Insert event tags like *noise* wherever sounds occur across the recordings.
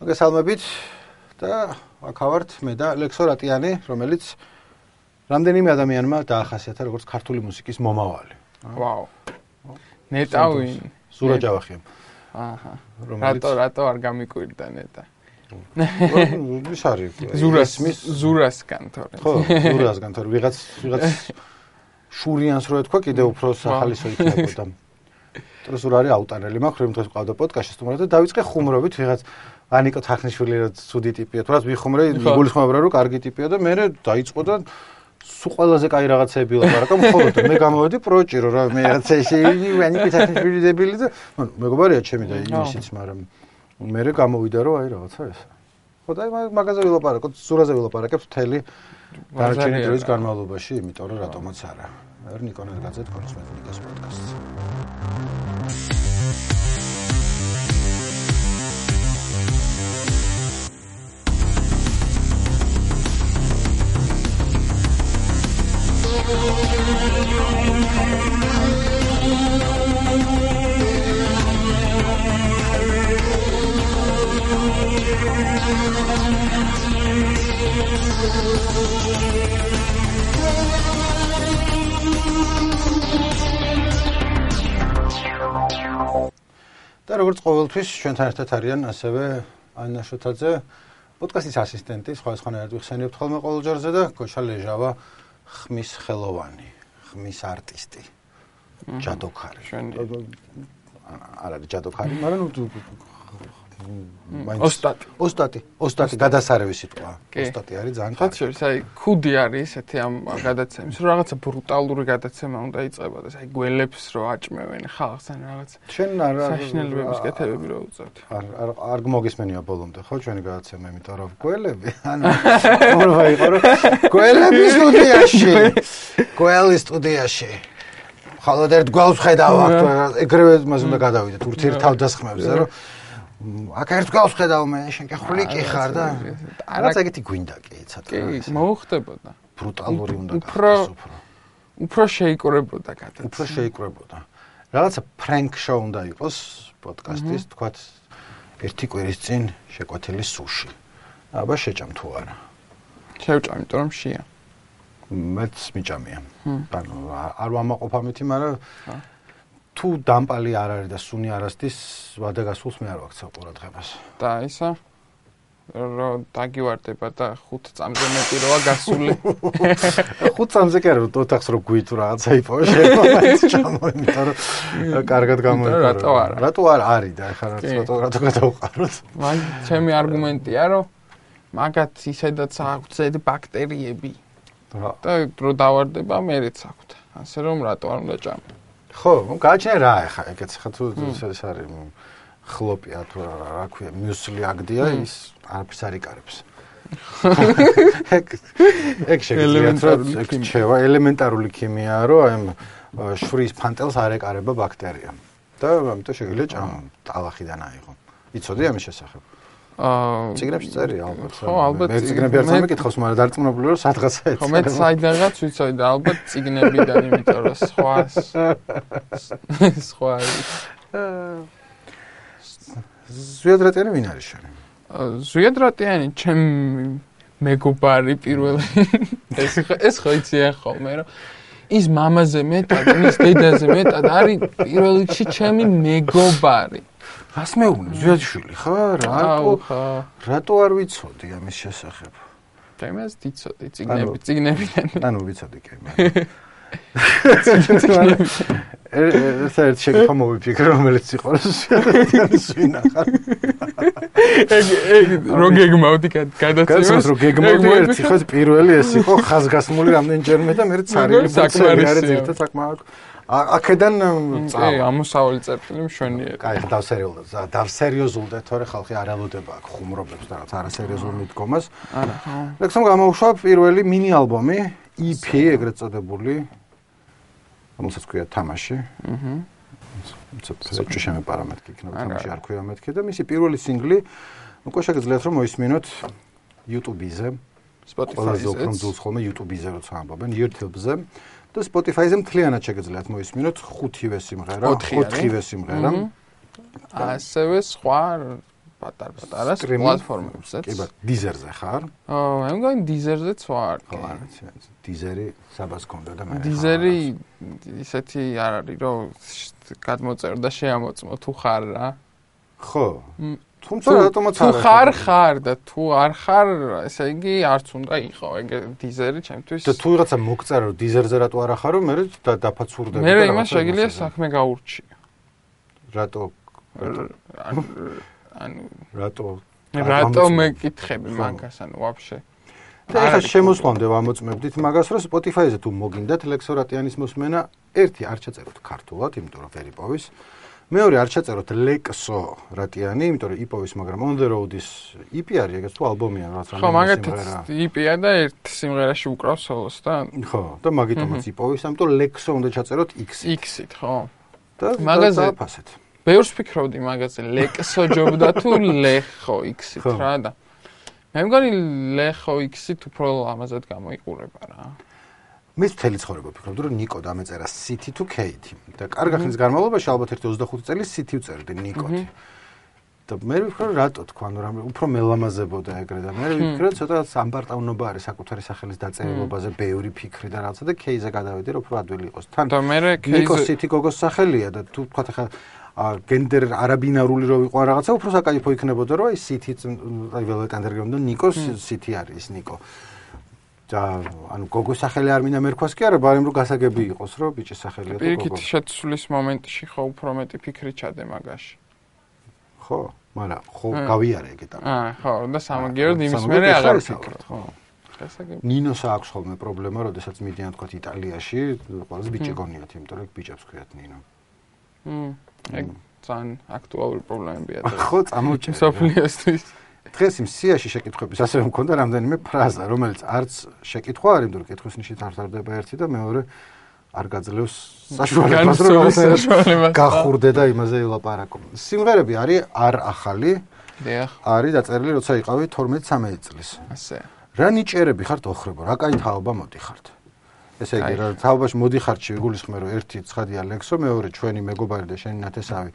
მოგესალმებით და აქავართ მე და ლექსო რატიანი, რომელიც რამდენიმე ადამიანმა დაახასიათა როგორც ქართული მუსიკის მომავალი. ვაუ. ნეტავი სურაჯავახი. აჰა. რატო რატო არ გამიკვირდა ნეტა? ის არის ზურას ზურასგან თორე. ხო, ზურასგან თორე ვიღაც ვიღაც შურიანს რო ეთქვა კიდე უფრო სახალისო იქნებოდა. *laughs* ტრესურ არის აუტანელი მაქვს რომ დღეს ყავდა პოდკასტში თუმცა დავიწყე ხუმრობით ვიღაც ანიკო თახნიშვილი რა ცუდი ტიპია. თორე ვიხუმრე გულისხმობ რა რომ კარგი ტიპია და მე დაიწყო და სულ ყველაზე კაი რაღაცები ლაპარაკა *laughs* მხოლოდ მე გამოვედი პროჭირო რა მე რაღაცა ისე ანიკო თახნიშვილი დებილი და მეგობარია ჩემი და ისიც მაგრამ მე გამოვიდა რომ აი რაღაცა ეს. ხო და მაგაზე ვილაპარაკო სურაზე ვილაპარაკებ მთელი დარჩენილი დროის განმავლობაში იმიტომ რომ რატომაც არა. ერნიკონეს გაზეთ კონსმეტიკას პოდკასტს და როგორც ყოველთვის ჩვენთან ერთად არიან ასევე ანა შოთაძე პოდკასტის ასისტენტი სხვა სხვანაირად ვიხსენებთ ხოლმე ყოველ ჯერზე და გოშა ლეჟავა ხმის ხელოვანი ხმის არტისტი. ჯადოქარი. არ არის ჯადოქარი მაგრამ ოსტატი. ოსტატი, ოსტატი გადასარევი სიტყვა. ოსტატი არის ძალიან კარგი. ხათ შორის, აი, ქუდი არის ესეთი ამ გადაცემის, რომ რაღაცა ბრუტალური გადაცემა უნდა იწყებოდეს, აი, გველებს რო აჭმევენ ხალხს ან რაღაც. ჩვენ არ საშინელებების კეთებები რო უწევთ. არ არ არ მოგისმენია ბოლომდე, ხო, ჩვენი გადაცემა, იმიტომ რომ გველები, *laughs* ანუ რა იყო, რომ გველები *laughs* სტუდიაში. გველი სტუდიაში. ხალოდ ერთ გვალს ხედავ აქ, ეგრევე მას უნდა გადავიდეთ ურთიერთავდასხმებზე, რომ აქ ერთ გავს ხედავ მე შენ კი ხვლიკი ხარ და არაც ეგეთი გვინდა კი ცოტა კი მოუხდებოდა. ბრუტალური უნდა უფრო უფრო. შეიკრებოდა გადაც. უფრო შეიკრებოდა. რაღაცა ფრენკ შოუ უნდა იყოს პოდკასტის თქვათ ერთი კვირის წინ შეკვეთილი სუში. აბა შეჭამ თუ არა? შევჭამ იმიტომ რომ შია. მეც მიჭამია. ანუ არ ვამაყოფ ამითი მაგრამ თუ დამპალი არ არის და სუნი არასდის ვადა გასულს მე არ ვაქცევ ყურადღებას. და ისა რომ დაგივარდება და 5 წამზე მეტი როა გასული. *laughs* 5 წამზე კი არა, თოთახს რო გვით რაღაცა იპოვე შემოაც ჩამო, იმიტომ რომ *laughs* კარგად გამოიყო. რატო არა? რატო არ არის და ეხლა რატო რატო გადავყაროთ? მაგ ჩემი არგუმენტია რომ მაგათ ისედაც აქვს ზედ ბაქტერიები. და რო დავარდება მერეც აქვს. ასე რომ რატო არ უნდა ჭამო? ხო, გააჩნია რა ახლა, ეგეც ხა თუ ეს არის ხლოპია თუ რა რა ქვია, მიუსლი აგდია ის არაფერს არ იკარებს. *laughs* ეგ ეგ შეიძლება ეგ შევა ელემენტარული ქიმიაა, რომ აი შვრის ფანტელს არ ეკარება ბაქტერია. და ამიტომ შეიძლება ჭამ ტალახიდან აიღო. იცოდი ამის შესახებ? აა ციგნებში წერი ალბათ. ხო, ალბათ. მე ციგნები არ წამიკითხავს, მაგრამ დარწმუნებული რომ სადღაცა ეცე. ხო, მე საიდანღაც ვიცოდი და ალბათ ციგნებიდან, იმიტომ რომ სხვა სხვა ზვიადრატიანი ვინ არის შენ? ზვიადრატიანი ჩემ მეგობარი პირველი ეს ეს ხო იცი ხოლმე რომ ის მამაზე მეტად, ის დედაზე მეტად არის პირველ რიგში ჩემი მეგობარი. რას მეუბნე ზვიადშვილი ხარ რატო რატო არ ვიცოდი ამის შესახებ? თემას დიცოდი ციგნები ციგნებიდან. ანუ ვიცოდი კი ეს *laughs* ერთ შეგფა მოვიფიქრე რომელიც იყო ზვიადიანის ვინახარ ეგ ეგ რო გეგმავდი გადაცემას. რო გეგმავდი ერთი ხო პირველი ეს იყო ხაზგასმული რამდენჯერმე და მე ცარიელი საქმარი არის ერთ საქმარი აქედან კი ამოსავალი წერტილი მშვენიერი. კაი, დავსერიოზულდა, დავსერიოზულდა, თორე ხალხი არ ელოდება აქ ხუმრობებს და რაღაც არასერიოზულ მიდგომას. არა. ლექსომ გამოუშვა პირველი მინი ალბომი, EP ეგრეთ წოდებული. რომელსაც ქვია თამაში. აჰა. ცოტა შემე პარამეტრი იქნება თამაში არ ქვია მეთქე და მისი პირველი სინგლი უკვე შეგიძლიათ რომ მოისმინოთ YouTube-ზე. Spotify-ზე. უფრო ძულს ხოლმე YouTube-ზე როცა ამბობენ, YouTube-ზე. და Spotify-ზე მთლიანად შეგიძლიათ მოისმინოთ ხუთივე სიმღერა, ოთხივე სიმღერა. ასევე სხვა პატარ-პატარა Streaming? პლატფორმებზეც. კი ბატონო, დიზერზე ხარ? აა, მე მგონი დიზერზეც ვარ. ხო, არა, დიზერი საბას ქონდა და მე. დიზერი ისეთი არ არის, რომ გადმოწერო და შეამოწმო თუ ხარ რა. ხო. თუმცა რატომაც თუ არა. ხარ ხარ და თუ არ ხარ, ესე იგი არც უნდა იყო ეგ დიზერი ჩემთვის. და თუ ვიღაცა მოგწერა რომ დიზერზე რატო არ ახარო, მე და დაფაცურდები მე იმას შეგიძლია საქმე გაურჩიო. რატო ანუ რატო რატო ამოწმე? მეკითხები მაგას ანუ ვაფშე. და ეხლა შემოსვლამდე ვამოწმებდით მაგას, რომ Spotify-ზე თუ მოგინდათ ლექსორატიანის მოსმენა, ერთი არ ჩაწეროთ ქართულად, იმიტომ რომ ვერ იპოვის. მეორე არ ჩაწეროთ ლექსო რატიანი, იმიტომ რომ იპოვის, მაგრამ on the road-ის EP არის, ეგეც თუ ალბომია რაღაც ხო, რამდენიმე მაგათაც იპია და ერთ სიმღერაში უკრავს სოლოს და ხო, და მაგიტომაც იპოვის, ამიტომ ლექსო უნდა ჩაწეროთ X-ი X-ით, ხო. და მაგაზე- დააფასეთ. ბევრს ფიქრობდი მაგაზე, ლექსო ჯობდა თუ *laughs* ლეხო X-ით ხო. რა და მე მგონი ლეხო X-ით უფრო ამაზად გამოიყურება რა. მის მთელი ცხოვრება ვფიქრობდი, რომ ნიკო დამეწერა City to Kate და კარგი ხნის განმავლობაში ალბათ ერთი 25 წელი City ვწერდი ნიკოთი. და მე ვფიქრე რომ რატო თქვა, ნუ რამე უფრო მელამაზებოდა ეგრე და მე ვფიქრე ცოტა სამპარტავნობა არის საკუთარი სახელის დაწერილობაზე, ბევრი ფიქრი და რაღაცა და Kate-ზე გადავედი, რომ უფრო ადვილი იყოს. თან და მე ნიკო კეიზ City გოგოს სახელია და თუ თქვა ხა ა გენდერ არაბინარული რო იყო რაღაცა უფრო საკაიფო იქნებოდა რომ აი City აი Underground და ნიკოს City არის ის ნიკო. და ანუ გოგოს სახელი არ მინდა მერქვას კი არა, ბარემ რომ გასაგები იყოს, რომ ბიჭის სახელია და პირიქით გოგო. შეცვლის მომენტში ხო უფრო მეტი ფიქრი ჩადე მაგაში. ხო, მაგრამ ხო გავიარე ეგ ეტაპი. აა, ხო, და სამაგიეროდ იმის მერე აღარ ისაუბროთ, ფიქრობ. ხო. გასაგები. ნინოს აქვს ხოლმე პრობლემა, როდესაც მიდიან თქვა იტალიაში, ყველაზე ბიჭი გონიათ, იმიტომ რომ ბიჭებს ქვიათ ნინო. მ, ეგ ძალიან აქტუალური პრობლემებია და *laughs* ხო, წამოჭერე. სოფლიოსთვის. დღეს იმ სიაში შეკითხების ასევე მქონდა რამდენიმე ფრაზა, რომელიც არც შეკითხვა იმიტომ რომ კითხვის ნიშნით არ თარდება ერთი და მეორე არ გაძლევს საშუალებას რომ გახურდე და იმაზე ილაპარაკო. სიმღერები არის არ ახალი, დიახ, არის დაწერილი როცა იყავი 12-13 წლის. ასე. რა ნიჭერები ხართ ოხრებო, რა კაი თაობა მოდიხართ. ესე იგი, რა თაობაში მოდიხართ შეგულისხმე რომ ერთი ცხადია ლექსო, მეორე ჩვენი მეგობარი და შენი ნათესავი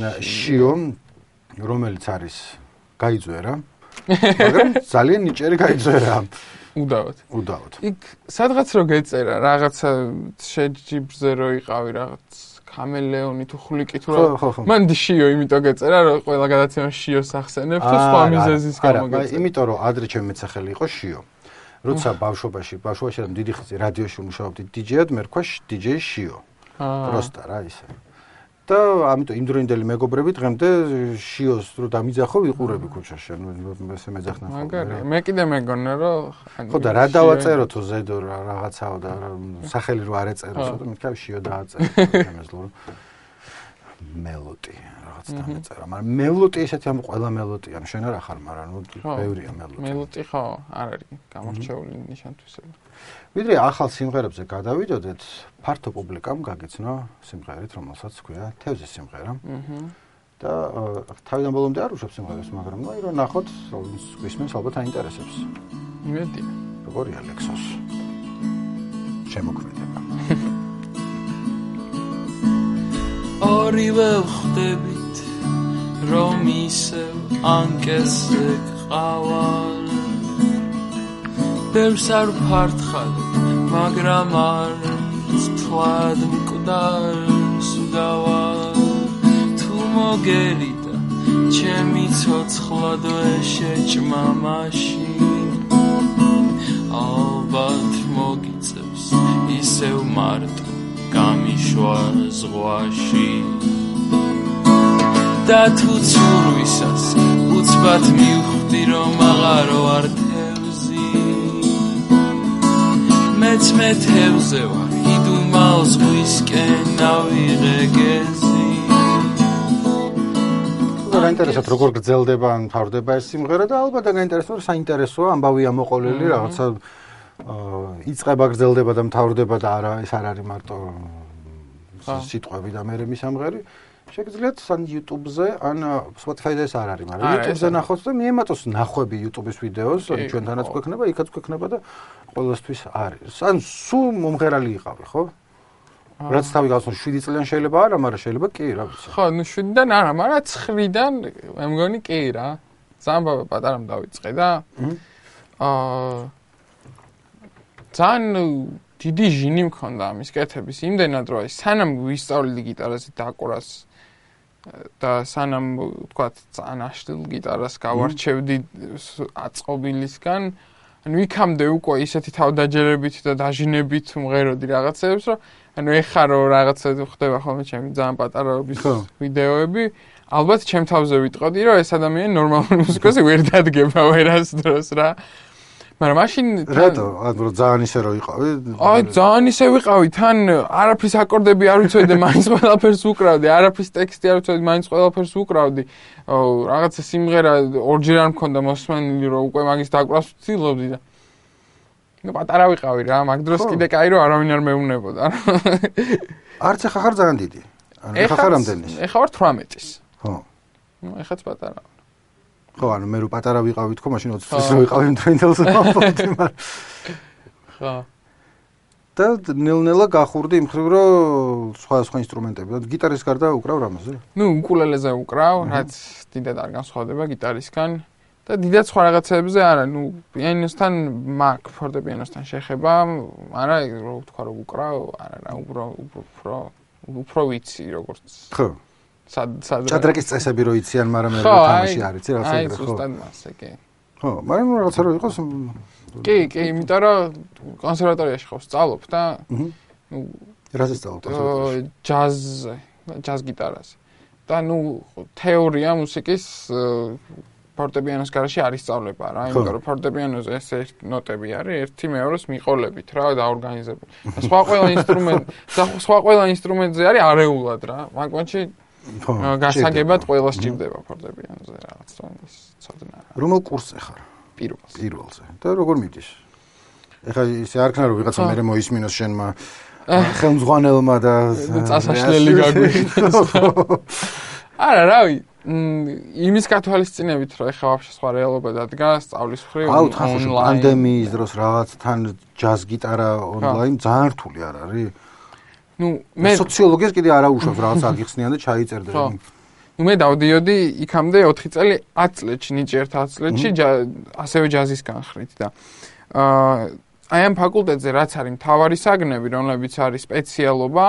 ნა- შიო, რომელიც არის გაიძვერა. მაგრამ ძალიან ნიჭერი გაიძვერა. უდავოდ. უდავოდ. იქ სადღაც რო გეწერა რაღაცა შეჯიბრზე რო იყავი რაღაც კამელეონი თუ ხვლიკი თუ რა. მან შიო იმიტომ გეწერა რომ ყველა გადაცემა შიოს ახსენებ თუ სხვა არა, მიზეზის არა, გამო არა, გეწერა. იმიტომ რომ ადრე ჩემი მეცახელი იყო შიო. როცა ბავშვობაში, ბავშვობაში რომ დიდი ხნის რადიოში მუშაობდი დიჯეად, მე რქვა დიჯეი შიო. აა, პროსტა რა ისე. და ამიტომ იმდროინდელი მეგობრები დღემდე შიოს რო დამიძახო ვიყურები ქუჩაში, ანუ ესე მეძახნა ხოლმე. მაგარია. მე კიდე მეგონა რომ ანუ ხო და რა შიო- დავაწერო თუ ზედო რა რაღაცაო და სახელი რო არ ეწერო, ცოტა მითქავ შიო დააწერო თემეზლო რომ მელოტი რაღაც დამეწერა, მაგრამ მელოტი ესეთი ამ ყველა მელოტია, შენ არ ახარ, მაგრამ ნუ ბევრია მელოტი. მელოტი ხო არ არის გამორჩეული ნიშანთვისება. ვიდრე ახალ სიმღერებზე გადავიდოდეთ, ფართო პუბლიკამ გაგეცნო სიმღერით, რომელსაც ქვია თევზის სიმღერა. აჰა. და თავიდან ბოლომდე არ უშვებ სიმღერებს, მაგრამ ნუ რომ ნახოთ, ის გვისმენს ალბათ აინტერესებს. იმედია. როგორია ლექსოს? შემოქმედება. ორივე ვხდებით რომ ისევ ანკესზე ყავალ ბევრს არ ფართხარ მაგრამ არ თვად მკვდარს დავარ. თუ მოგერიდა ჩემი ცოცხლად შეჭმა მაშინ. ალბათ მოგიწევს ისევ მარტო გამიშვა ზღვაში. და თუ ცურვისას უცბად მივხვდი რომ აღარო არ თევზი მეც მე თევზე ვარ იდუმალ ზღვისკენ ავიღე გეზი და გაინტერესებთ როგორ გრძელდება ან თავდება ეს სიმღერა და ალბათ რომ საინტერესოა ამბავია მოყოლილი რაღაცა იწება გრძელდება და მთავრდება და არა ეს არ არის მარტო სიტყვები და მე მის ამღერი. შეგიძლიათ ან YouTube-ზე ან Spotify-ზე ეს არ არის მაგრამ YouTube-ზე ნახოთ და მიემატოს ნახვები YouTube-ის ვიდეოს ჩვენთანაც გვექნება იქაც გვექნება და ყოველთვის არის. ან სულ მომღერალი იყავი ხო? რაც თავი გასულ 7 წლიან შეიძლება არა, მაგრამ შეიძლება კი, რა ვიცი. ხო, ну 7-დან არა, მაგრამ 9-დან მე მგონი კი რა. ძალიან პატარამ დავიწყე და აა ძალიან დიდი ჟინი მქონდა ამის კეთების. იმდენად რომ აი სანამ ვისწავლიდი გიტარაზე დაკვრას და სანამ თქვა წანაშტილ გიტარას გავარჩევდი აწყობილისგან ანუ იქამდე უკვე ისეთი თავდაჯერებით და დაჟინებით მღეროდი რაღაცებს რომ ანუ ეხა რო რაღაცა ხდება ხოლმე ჩემი ძალიან პატარაობის ვიდეოები. ალბათ ჩემ თავზე ვიტყოდი რომ ეს ადამიანი ნორმალური მუსიკოსი ვერ დადგება ვერასდროს რა მაგრამ მაშინ რატო? ანუ ძალიან ისე რო იყავი? აი, ძალიან ისე ვიყავი, თან არაფრის აკორდები არ ვიცოდი და მაინც ყველაფერს უკრავდი, არაფრის ტექსტი არ ვიცოდი, მაინც ყველაფერს უკრავდი. აუ, რაღაცა სიმღერა ორჯერ არ მქონდა მოსმენილი, რომ უკვე მაგის დაკვრას ვცდილობდი და ნუ პატარა ვიყავი რა, მაგ დროს კიდე кай რო არავინ არ მეუნებოდა. არც ახლა ხარ ძალიან დიდი. ანუ ახლა ხარ რამდენის? ახლა ვარ 18-ის. ხო. ნუ ახაც პატარა. ხო, ანუ მე რო პატარა ვიყავი თქო, მაშინ 20 წელს რო ვიყავი მტრენდელს ვაფობდი, *laughs* მაგრამ ხო. და ნელ-ნელა გახურდი იმ ხრივ, რომ სხვა სხვა ინსტრუმენტები, და გიტარის გარდა უკრავ რამაზე? ნუ უკულელეზე უკრავ, რაც დიდად არ განსხვავდება გიტარისგან. და დიდად სხვა რაღაცებზე არა, ნუ პიანინოსთან მაგ ფორტეპიანოსთან შეხება, არა, რო ვთქვა რომ უკრავ, არა რა, უფრო უფრო უფრო ვიცი როგორც. ხო. სად სად ჭადრაკის წესები რო იციან, მაგრამ მე თამაში არის, იცი რაღაცა ეგრე ხო? აი, ზუსტად მასე, კი. ხო, მაგრამ რაღაცა რო იყოს კი, კი, იმიტომ რომ კონსერვატორიაში ხო ვსწავლობ და ნუ რაზე სწავლობ კონსერვატორიაში? ჯაზზე, ჯაზ გიტარაზე. და ნუ თეორია მუსიკის ფორტეპიანოს გარშე არის სწავლება რა, იმიტომ რომ ფორტეპიანოზე ეს ერთ ნოტები არის, ერთი მეორეს მიყოლებით რა და ორგანიზებული. სხვა ყველა ინსტრუმენტ, სხვა ყველა ინსტრუმენტზე არის არეულად რა. მაგ მომენტში გასაგებად ყველა სჭირდება ფორტეპიანოზე რაღაც თომის ცოდნა. რომელ კურსზე ხარ? პირველზე. პირველზე. და როგორ მიდის? ეხლა ისე არ ქნა რომ ვიღაცა მე მოისმინოს შენმა ხელმძღვანელმა და წასაშლელი გაგვიხსნა. არა, რავი, იმის კათოლიცინებით რომ ეხლა ვაფშე სხვა რეალობა დადგა სწავლის ხრივ ონლაინ. პანდემიის დროს რაღაც თან ჯაზ გიტარა ონლაინ ძალიან რთული არ არის? ну მე სოციოლოგიას კიდე არა უშავს რაღაც აგიხსნიან და ჩაიწერდა ხო ну მე დავდიოდი იქამდე 4 წელი 10 წლეთში ნიჭი ერთ 10 წლეთში ასევე ჯაზის განხრით და აა აი ამ ფაკულტეტზე რაც არის მთავარი საგნები რომლებიც არის სპეციალობა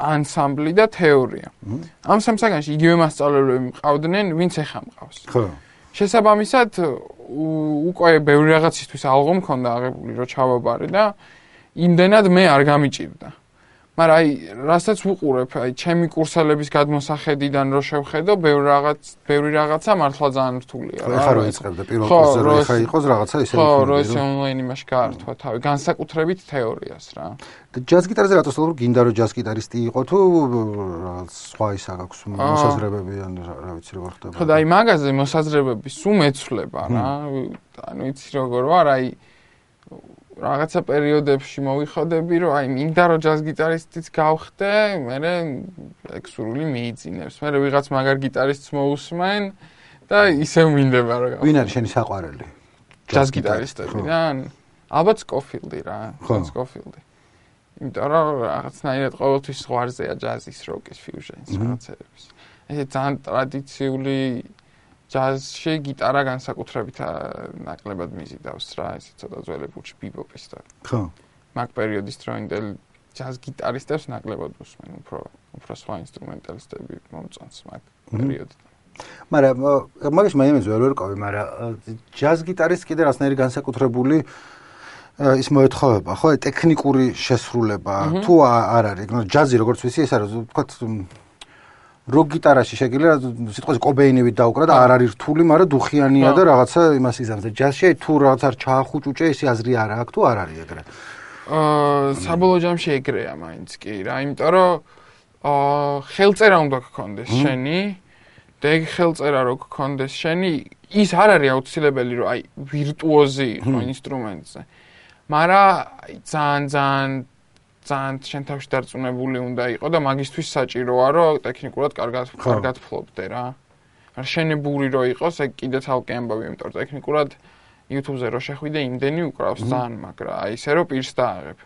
ანსამბლი და თეორია ამ სამ საგანში იგივე მასწავლებლები მყავდნენ ვინც ეხა მყავს ხო შესაბამისად უკვე ბევრი რაღაცისთვის ალღო მქონდა აღებული რო ჩავაბარე და იმდენად მე არ გამიჭირდა მაგრამ აი, რასაც ვუყურებ, აი, ჩემი კურსელების გადმოსახედიდან რო შევხედო, ბევრი რაღაც, ბევრი რაღაცა მართლა ძალიან რთულია რა. ხო, რა იწყებდა პირველ კურსზე, რო ხა იყოს რაღაცა ისე. ხო, რო ეს ონლაინ იმაში გაართვა თავი, განსაკუთრებით თეორიას რა. ჯაზ გიტარაზე რატო სწავლობ? გინდა რომ ჯაზ გიტარისტი იყო თუ რაღაც სხვა ისა გაქვს მოსაზრებები ან რა ვიცი როგორ ხდება. ხო, და აი მაგაზე მოსაზრებები სულ მეცვლება რა. ანუ იცი როგორ ვარ, აი რაღაცა პერიოდებში მოვიხოდები, რომ აი მინდა რომ ჯაზ გიტარისტიც გავხდე, მე ეგ სურვილი მიიძინებს. მე ვიღაც მაგარ გიტარისტს მოусმენ და ისე მინდება რომ ვინ არის შენი საყვარელი? ჯაზ გიტარისტებიდან? ალბათ სკოფილდი რა, სკოფილდი. იმიტომ რომ რაღაცნაირად ყოველთვის ზღვარზეა ჯაზის, როკის, ფიუჟენის რაღაცეების. ეს ძალიან ტრადიციული ჯაზში გიტარა განსაკუთრებით ნაკლებად მიზიდავს რა, ესე ცოტა ძველი პუჩი ბიბოპის და. ხო. მაგ პერიოდის დროინდელ ჯაზ გიტარისტებს ნაკლებად უსმენ, უფრო უფრო სხვა ინსტრუმენტალისტები მომწონს მაგ პერიოდიდან. მაგრამ მაგის მაინც ვერ ვერკავი, მაგრამ ჯაზ გიტარისტს კიდე რასნაირი განსაკუთრებული ის მოეთხოვება, ხო, ტექნიკური შესრულება თუ არ არის, ნუ ჯაზი როგორც ვიცი, ეს არის თქვა როკ გიტარაში შეგიძლია სიტყვაზე კობეინივით დაუკრა და არ არის რთული, მაგრამ დუხიანია და რაღაცა იმას იზამს. და ჯაზში თუ რაღაც არ ჩაახუჭუჭე, ისი აზრი არ აქვს თუ არ არის ეგრე. აა საბოლოო ჯამში ეგრეა მაინც კი რა, იმიტომ რომ აა ხელწერა უნდა გქონდეს შენი. და ეგ ხელწერა რო გქონდეს შენი, ის არ არის აუცილებელი რომ აი ვირტუოზი იყო ინსტრუმენტზე. მაგრამ ძალიან ძალიან ძალიან შენ თავში დარწმუნებული უნდა იყო და მაგისტვის საჭიროა რომ ტექნიკურად კარგად კარგად ფლობდე რა. არ შენებური რო იყოს, ეგ კიდე თალკე ამბავი, იმიტომ რომ ტექნიკურად YouTube-ზე რო შეხვიდე, იმდენი უკრავს ძალიან, მაგრამ აი ესე რომ პირს დააღებ.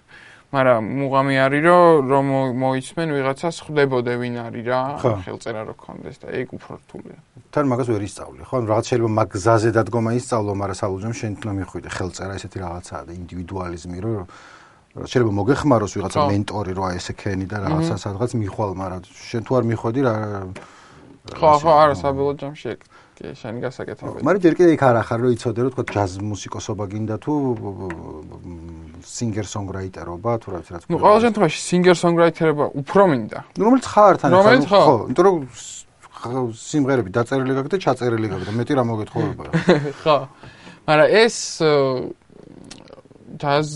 მაგრამ მუღამი არის რომ რომ მოიცმენ ვიღაცას ხვდებოდე ვინ არის რა ხელწერა რო კონდეს და ეგ უფრო რთულია. თან მაგას ვერ ისწავლე, ხო? რაღაც შეიძლება მაგ გზაზე დადგომა ისწავლო, მაგრამ საუჯემ შენ თვითონ მიხვიდე ხელწერა ესეთი რაღაცაა და ინდივიდუალიზმი რო შეიძლება მოგეხმაროს ვიღაცა მენტორი რო აი ესე ქენი და რაღაცა სადღაც მიხვალ, მაგრამ შენ თუ არ მიხვედი რა ხო ხო არა საბოლოო ჯამში ეგ კი შენი გასაკეთებელი. მაგრამ ჯერ კიდე იქ არ ახარ რომ იცოდე რომ თქვა ჯაზ მუსიკოსობა გინდა თუ სინგერ სონგრაიტერობა თუ რაც რაც ნუ ყოველ შემთხვევაში singer songwriter-ობა უფრო მინდა. ნუ რომელიც ხარ თან ხო. იმიტომ რომ სიმღერები დაწერილი გაქვს და ჩაწერილი გაქვს და მეტი რა მოგეთხოვება ხო. *laughs* მაგრამ ეს ჯაზ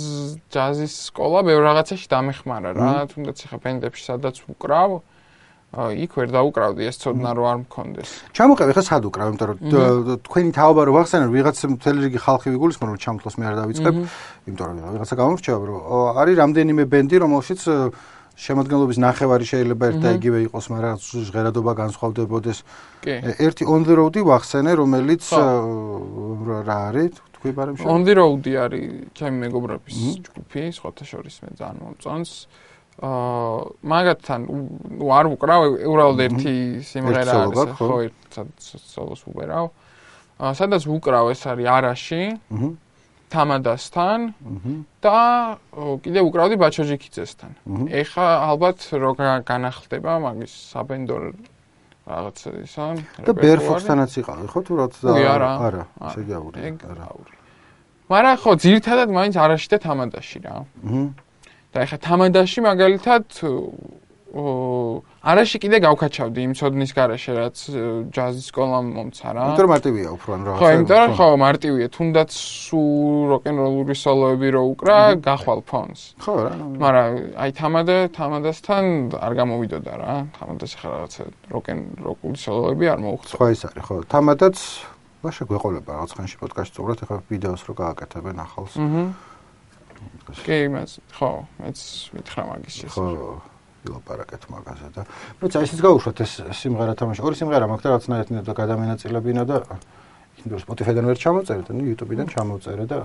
ჯაზის სკოლა ბევრ რაღაცაში დამეხმარა რა, თუნდაც ახლა ბენდებში სადაც უკრავ, იქ ვერ დაუკრავდი ეს ცოდნა რო არ მქონდეს. ჩამოყევი ხა სად უკრავ იმიტომ რომ თქვენი ვახსენე რომ ვიღაც მთელი რიგი ხალხი ვიგულისხმობ რომ ჩამთლოს მე არ დავიწყებ იმიტომ რომ ვიღაცა გამორჩევა რომ არის რამდენიმე ბენდი რომელშიც ო, შემოადგენლობის ნახევარი შეიძლება ერთ და იგივე იყოს მაგრამ ჟღერადობა განსხვავდებოდეს. კი. ერთი on the road-ი ვახსენე რომელიც რა არის? თქვი ბარემ On the road არის ჩემი მეგობრების ჯგუფი, სხვათა შორის მე ძალიან მომწონს. აა მაგათთან არ ვუკრავ, უბრალოდ ერთი სიმღერა არის, ხო? ხო, ერთ სად- სოლოს ვუბერავ. აა სადაც ვუკრავ ეს არის არაში, აჰა თამადასთან და კიდე უკრავდი ბაჩოჯიქიძესთან. მჰმ. ეხა ალბათ რო გა- განახლდება მაგის საბენდო რაღაც ისა. და ბერფოქსთანაც იყავი ხო თუ რაც არა. არა ეგ არა მაგრამ ხო, ძირითადად მაინც არაში და თამადაში რა. და ეხა თამადაში მაგალითად არაში კიდე გავკაჩავდი იმ ცოდნის garaშე რაც ჯაზის სკოლამ მომცა რა. იმიტომ მარტივია უფრო ან რაღაცა ხო, იმიტომ ხო მარტივია, თუნდაც სუ როკენროლური სოლოები რო უკრა, გახვალ ფონს. ხო რა მაგრამ აი თამადა თამადასთან არ გამოვიდოდა რა. თამადას ახლა რაღაცა როკენ როკული სოლოები არ მოუხდა. სხვა ის არის ხო თამადაც ვაშა გვეყოლება რაღაც ხანში პოდკასტში უბრალოდ ახლა ვიდეოს რო გააკეთებენ ახალს აჰა. კი, მას ხო, მეც მითხრა მაგის შესახებ. ხო ვილაპარაკეთ მაგაზე და ნუ წა ისიც გაუშვათ ეს სიმღერა თამაში ორი სიმღერა მაქვს და რაღაცნაირად და გადამენაწილებინა და იქნებ Spotify-დან ვერ ჩამოწერე და ნუ YouTube-დან ჩამოწერე და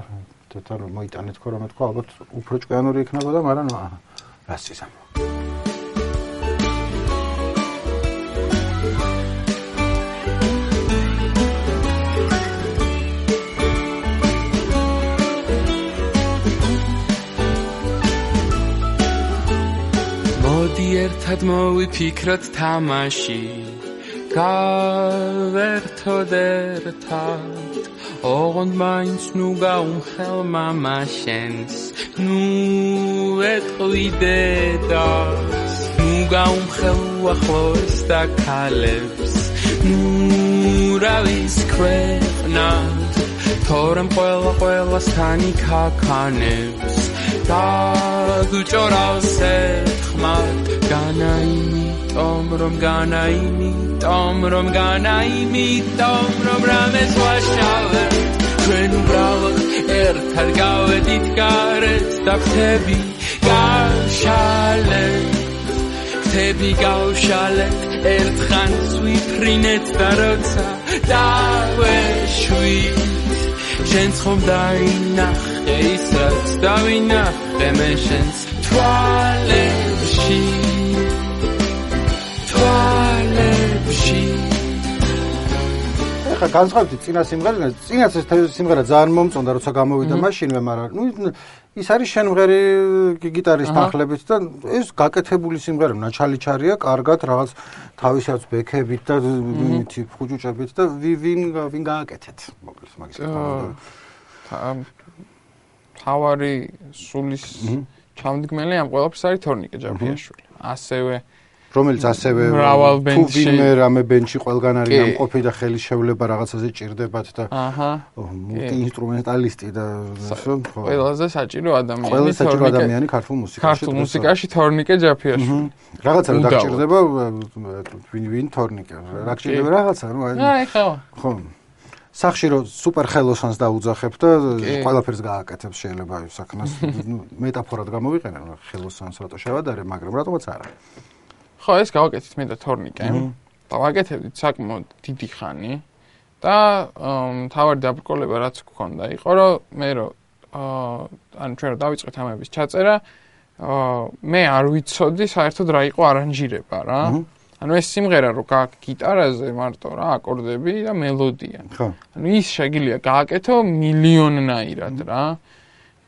თან მოიტანეთ ხო რომ თქვა ალბათ უფრო ჭკვიანური იქნებოდა მაგრამ ნუ აჰა ერთად მოვიფიქროთ თამაში გავერთოდ ერთად. ოღონდ მაინც ნუ გაუმხელ მამაშენს ნუ ეტყვიდე დას ნუ გაუმხელ უახლოეს და ქალებს ნუ რავის ქვეყნად თორემ ყველა ყველასთან იქაქანებს დაგჭორავს ერთხმად განაიმიტომ რომ განაიმიტომ რომ განაიმიტომ რომ რამეს ვაშავებ ჩვენ უბრალოდ ერთად გავედით გარეთ და ხთები გავშალეთ ხთები გავშალეთ ერთხანს ვიფრინეთ და როცა დავეშვით. შენ ხომ დაინახე ის რაც დავინახე მე შენს თვალებში თვალებში. ეხლა განსხვავდი წინა სიმღერიდან წინაც ეს სიმღერა ძალიან მომწონდა როცა გამოვიდა მაშინვე მაგრამ ნუ ის არის შენმღერი გიტარის თანხლებით და ეს გაკეთებული სიმღერა ნაჩალიჩარია კარგად რაღაც თავისაც ბექებით და მითი ხუჭუჭებით და ვი- ვინ ვინ გააკეთეთ მოკლედ მაგის აა, თა- თავარი სულის ჩამდგმელი ამ ყველაფერს არის თორნიკე ჯაფიაშვილი. ასევე რომელიც ასევე თუ ვინმე რამე ბენჩი ყველგან არის ამყოფი და ხელი შევლება რაღაცაზე ჭირდებათ და აჰა, ინსტრუმენტალისტი და ხო. ყველაზე საჭირო ადამიანი ყველა საჭირო ადამიანი ქართულ მუსიკაში ქართულ მუსიკაში თორნიკე ჯაფიაშვილი. რაღაცა რა უდავოდ. დაგჭირდება ვინ ვინ თორნიკე? რა გჭირდება? რაღაცა ნუ აი ხო. ხო სახში რომ სუპერ ხელოსანს დაუძახებ და ყველაფერს გააკეთებს შეიძლება ის საქმეს მეტაფორად გამოვიყენე რა ხელოსანს რატო შევადარე მაგრამ რატომაც არა ხო, ეს გავაკეთეთ მე და თორნიკე. და ვაკეთებდით საკმაოდ დიდი ხანი და ამ, თავარი დაბრკოლება რაც გქონდა იყო, რომ მე რომ ან ჩვენ რომ დავიწყეთ ამების ჩაწერა, მე არ ვიცოდი საერთოდ რა იყო არანჟირება რა. ანუ ეს სიმღერა რო გაქვს გიტარაზე მარტო რა აკორდები და მელოდია. ხო. ანუ ის შეგიძლია გააკეთო მილიონნაირად რა.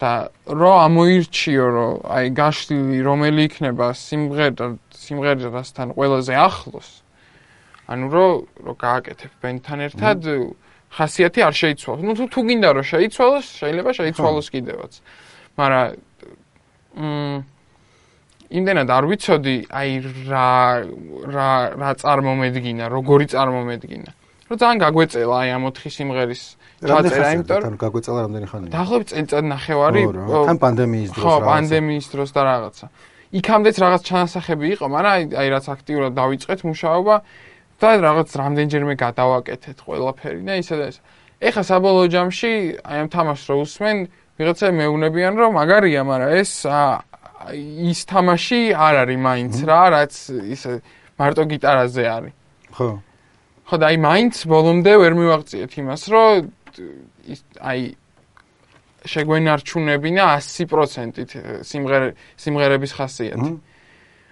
და რო ამოირჩიო რომ აი გაშლილი რომელი იქნება სიმღერა სიმღერასთან ყველაზე ახლოს. ანუ რო რო გააკეთებ ბენდთან ერთად ხასიათი არ შეიცვალოს. ნუ თუ თუ გინდა რომ შეიცვალოს, შეიძლება შეიცვალოს კიდევაც. მაგრამ მ იმდენად არ ვიცოდი აი რა რა რა წარმომედგინა, როგორი წარმომედგინა. რომ ძალიან გაგვეწელა აი ამ 4 სიმღერის ჩაწერა, იმიტომ რომ გაგვეწელა რამდენი ხანია? დაახლოებით წელიწად ნახევარი. თან პანდემიის დროს რა. ხო, პანდემიის დროს და რაღაცა. იქამდეც რაღაც ჩანასახები იყო, მაგრამ აი აი რაც აქტიურად დავიწყეთ მუშაობა და რაღაც რამდენჯერმე გადავაკეთეთ ყველაფერი და ისე და ეს. ეხა საბოლოო ჯამში აი ამ თამაშს რო უსმენ, ვიღაცა მეუნებიან რომ მაგარია, მაგრამ ეს ის თამაში არ არის მაინც რა, რაც ისე მარტო გიტარაზე არის. ხო. ხო და აი მაინც ბოლომდე ვერ მივაღწიეთ იმას, რომ ის აი შეგვენარჩუნებინა 100%-ით სიმღერე სიმღერების ხასიათი.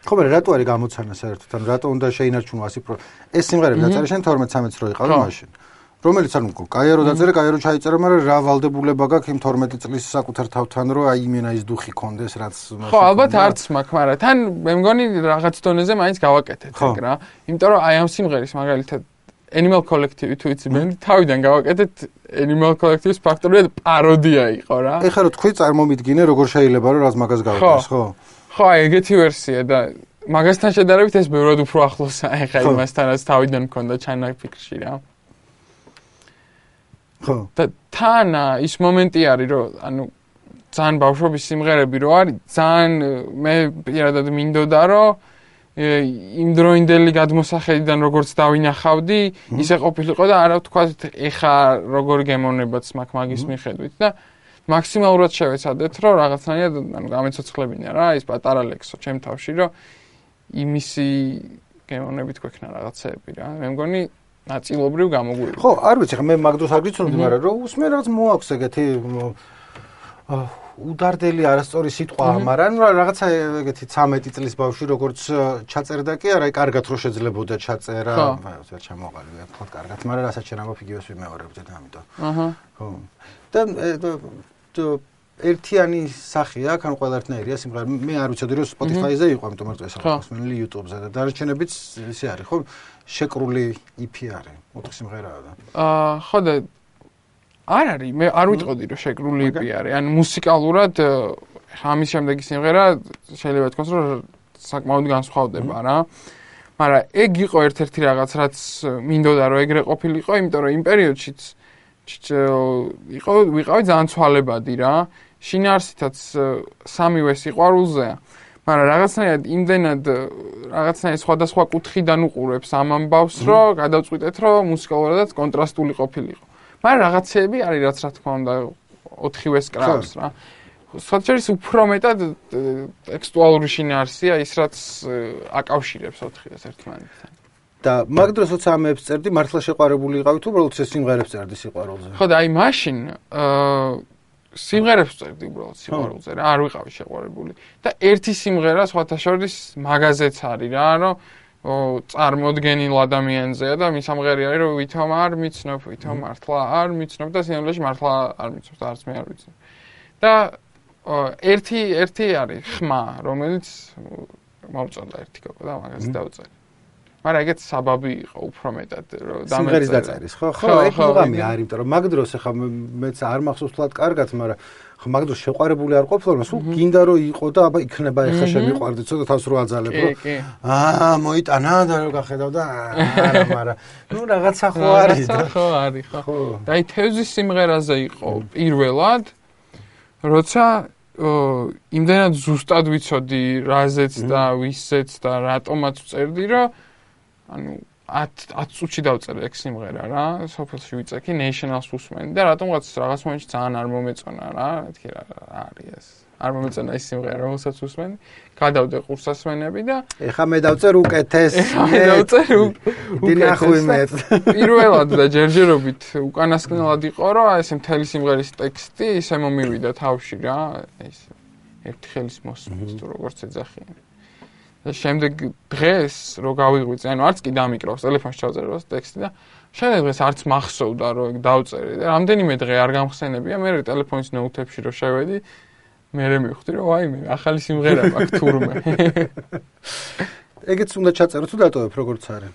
ხო, მაგრამ რატო არის გამოცანა საერთოდ? ანუ რატო უნდა შეინარჩუნო 100%? ეს სიმღერები დაწერე შენ 12-13 რო იყავი მაშინ. რომელიც ანუ კაირო დაწერე, კაირო ჩაიწერე, მაგრამ რა ვალდებულება გაქვს იმ 12 წლის საკუთარ თავთან, რომ აი იმენა ის დუხი კონდეს, რაც ხო, ალბათ არც მაქვს, მაგრამ თან მე მგონი რაღაც დონეზე მაინც გავაკეთეთ ეგ რა. იმიტომ რომ აი ამ სიმღერის მაგალითად Animal Collective თუ იცი მე თავიდან გავაკეთეთ Animal Collective-ის ფაქტორია პაროდია იყო რა. ეხლა რო თქვი წარმომიდგინე როგორ შეიძლება რომ რაც მაგას გავაკეთეს, ხო? ხო, აი ეგეთი ვერსია და მაგასთან შედარებით ეს ბევრად უფრო ახლოსაა ეხლა იმასთანაც თავიდან მქონდა ჩანაფიქრში რა. ხო. და თან ის მომენტი არის რომ ანუ ძალიან ბავშვობის სიმღერები რო არის ძალიან მე პირადად მინდოდა რომ იმ დროინდელი გადმოსახედიდან როგორც დავინახავდი ისე ყოფილიყო და არა თქვა ეხა როგორ გემოვნებაც მაგ მაგის მიხედვით და მაქსიმალურად შევეცადეთ რომ რაღაცნაირად ანუ გამეცოცხლებინა რა ის პატარა ლექსო ჩემ თავში რომ იმისი გემოვნებით გვექნა რაღაცეები რა. მე მგონი ნაწილობრივ გამოგვიყვება. ხო, არ ვიცი, მე მაგდროს არ გიცნობდი, მაგრამ რომ უსმე რაღაც მოაქვს ეგეთი უდარდელი არასწორი სიტყვა, მაგრამ რაღაცა ეგეთი 13 წლის ბავშვი როგორც ჩაწერდა კი არა, კარგად რო შეძლებოდა ჩაწერა, ვერ ჩამოყალიბე, ხო, კარგად, მაგრამ რასაც ამბობ იგივეს ვიმეორებდი და ამიტომ. აჰა. ხო. და ერთიანი სახე აქვს, ან ყველართნაირია სიმღერა. მე არ ვიცოდი რომ Spotify-ზე იყო, ამიტომ არ წესა, ხსნელი YouTube-ზე და დარჩენებიც ისე არის, ხო? შეკრული IP არის, ოთხი სიმღერაა და. აა, ხო და არ არის, მე არ ვიტყოდი რომ შეკრული IP არის. ან მუსიკალურად ამის შემდეგი სიმღერა შეიძლება თქოს რომ საკმაოდ განსხვავდება რა. მაგრამ ეგ იყო ერთ-ერთი რაღაც რაც მინდოდა რომ ეგრე ყოფილიყო, იმიტომ რომ იმ პერიოდშიც იყო ვიყავი ძალიან ცვალებადი რა. შინაარსითაც სამივე სიყვარულზეა. მაგრამ რაღაცნაირად იმდენად რაღაცნაირად სხვადასხვა კუთხიდან უყურებს ამ ამბავს, რომ გადავწყვიტეთ, რომ მუსიკალურადაც კონტრასტული ყოფილიყო. მაგრამ რაღაცეები არის, რაც რა თქმა უნდა, ოთხივეს კრავს რა. სოციალის უფრო მეტად ტექსტუალური შინაარსია ის, რაც აკავშირებს ოთხივეს ერთმანეთთან. და მაგ დროსაც ამებს წერდი, მართლა შეყარებული იყავი თუ უბრალოდ ეს სიმღერებს წერდი სიყვარულზე? ხო და აი მაშინ აა სიმღერებს წერდი უბრალოდ სიყვარულზე რა არ ვიყავი შეყვარებული. და ერთი სიმღერა სხვათა შორის მაგაზეც არის რა რომ წარმოდგენილ ადამიანზეა და მის ამღერი არის რომ ვითომ არ მიცნობ ვითომ მართლა არ მიცნობ და სიმღერაში მართლა არ მიცნობ და არც მე არ ვიცნობ და ერთი ერთი არის ხმა რომელიც მოვწონდა ერთი კოპა და მაგაზე დავწერე მაგრამ ეგეც საბაბი იყო უფრო მეტად რომ სიმღერის დაწერის, ხო? ხო, ეგ მოგამი არის, იმიტომ რომ მაგ დროს ახლა მეც არ მახსოვს თლად კარგად, მაგრამ ხო მაგ დროს შეყვარებული არ ყოფილა, მაგრამ სულ გინდა რომ იყო და აბა იქნება ახლა შემიყვარდი, ცოტა თავს რო აძალებ, რომ აა მოიტანა და რო გახედავ და არა, მაგრამ ნუ რაღაცა ხო არის და. ხო არის, ხო. და აი თევზის სიმღერაზე იყო პირველად როცა ო იმდენად ზუსტად ვიცოდი რაზეც და ვისეც და რატომაც წერდი რომ ანუ 10 10 წუთში დავწერე ეგ სიმღერა რა, სოფელში ვიწექი National Susman და რატომღაც რაღაც მომენტში ძალიან არ მომეწონა რა, მეთქი რა არის ეს. არ მომეწონა ის სიმღერა, რომელსაც უსმენ. გადავდე ყურსასმენები და ეხა მე დავწერ უკეთეს. მე დავწერ უკეთეს. პირველად და ჯერჯერობით უკანასკნელად იყო, რომ აი ეს მთელი სიმღერის ტექსტი ისე მომივიდა თავში რა, ეს ერთი ხელის მოსმით თუ როგორც ეძახიან. შემდეგ დღეს რო გავიღვიძე, ანუ არც კი დამიკრავს ტელეფონში ჩავწერე როს ტექსტი და შემდეგ დღეს არც მახსოვდა რომ ეგ დავწერე და რამდენიმე დღე არ გამხსენებია, მე ტელეფონის ნოუთებში რო შევედი, მე მე მივხვდი რომ აი მე ახალი სიმღერა მაქვს თურმე. *laughs* ეგეც უნდა ჩაწერო თუ დატოვებ როგორც არის.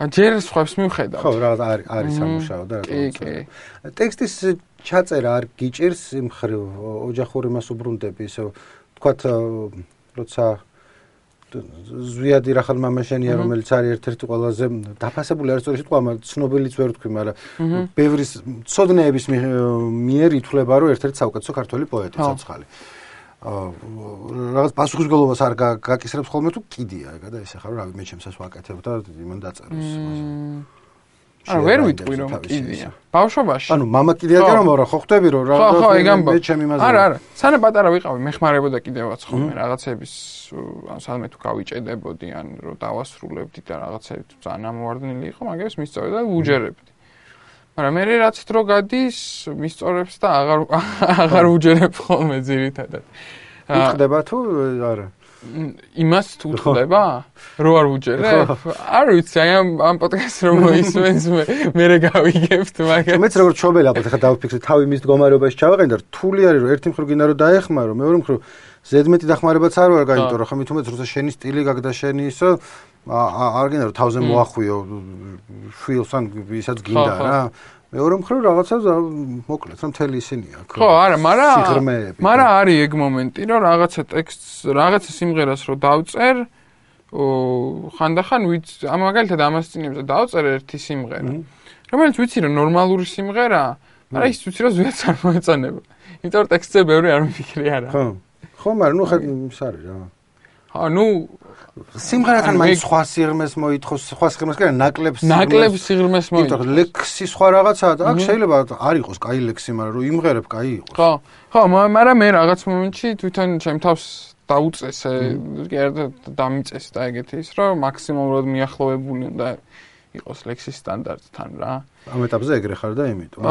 ა ჯერ სხვებს მივხედავ. ხო, რა არის არის სამუშაო და რა თქმა უნდა. კი, კი. ტექსტის ჩაწერა არ გიჭირს იმ ხრივ ოჯახური მასუბრუნდები ისე თქვათ როცა ზვიადი რახალ მამაშენია რომელიც არის ერთ-ერთი ყველაზე დაფასებული არის სწორი სიტყვა, მაგრამ ცნობილიც ვერ თქვი, მაგრამ ბევრის ცოდნეების მიერ ითვლება, რომ ერთ-ერთი საუკეთესო ქართველი პოეტი ცოცხალი. აა რაღაც პასუხისგებლობას არ გაკისრებს ხოლმე თუ კიდია, ეგა და ესე ხარ, რავი, მე ჩემსაც ვაკეთებ და იმან დაწეროს. ვერ ვიტყვი რომ კიდია. ბავშვობაში. ანუ მამა კიდია კი რომ არა, ხო ხვდები რომ რა მე ჩემი მაზა. არა, არა. სანამ პატარა ვიყავი, მეხმარებოდა კიდევაც ხოლმე რაღაცების, ან სადმე თუ გავიჭედებოდი, ან რომ დავასრულებდი და რაღაცები ძალიან ამოვარდნილი იყო, მაგებს მისწორე და უჯერებდი. მაგრამ მე რაც დრო გადის, მისწორებს და აღარ *laughs* აღარ უჯერებ ხოლმე ძირითადად. იხდება თუ არა? იმას თუ ხდება? რო არ უჯერებ? არ ვიცი, აი ამ ამ პოდკასტს რომ მოისმენს მე მე რა გავიგებთ მაგას. მეც როგორ ჩობელი ალბათ ხა დავფიქრე თავი მის მდგომარეობაში ჩავაყენე და რთული არის რომ ერთი მხრივ გინდა რომ დაეხმარო, მეორე მხრივ ზედმეტი დახმარებაც არ ვარ გაიტო რა ხომ თუმცა როცა შენი სტილი გაგდა შენი ისო არ გინდა რომ თავზე მოახვიო შვილს ან ვისაც გინდა რა მეორე მხრივ რაღაცა მოკლედ რომ თელი ისინი აქვს ხო არა მაგრამ მაგრამ არის ეგ მომენტი რომ რაღაცა ტექსტს რაღაცა სიმღერას რო დავწერ ხანდახან ვიც ამ მაგალითად ამას წინებზე დავწერ ერთი სიმღერა. რომელიც ვიცი რომ ნორმალური სიმღერაა მაგრამ ის ვიცი რომ ზუსტად არ მოეწონება იმიტომ რომ ტექსტზე ბევრი არ მიფიქრი არა. ხო ხო მაგრამ ნუ ხა ის არის რა ხო ნუ სიმღერათან მაინც სხვა სიღრმეს მოითხოს, სხვა სიღრმეს კი არა, ნაკლებს ნაკლებს სიღრმეს მოითხოს. იმიტომ ლექსი სხვა რაღაცაა და აქ შეიძლება არ იყოს კაი ლექსი, მაგრამ რომ იმღერებ კაი იყოს. ხო. ხო, მაგრამ მე რაღაც მომენტში თვითონ ჩემ თავს დაუწესე, კი არა დამიწეს და ეგეთი ის, რომ მაქსიმალურად მიახლოვებული უნდა იყოს ლექსის სტანდარტთან რა. ამ ეტაპზე ეგრე ხარ და იმიტომ.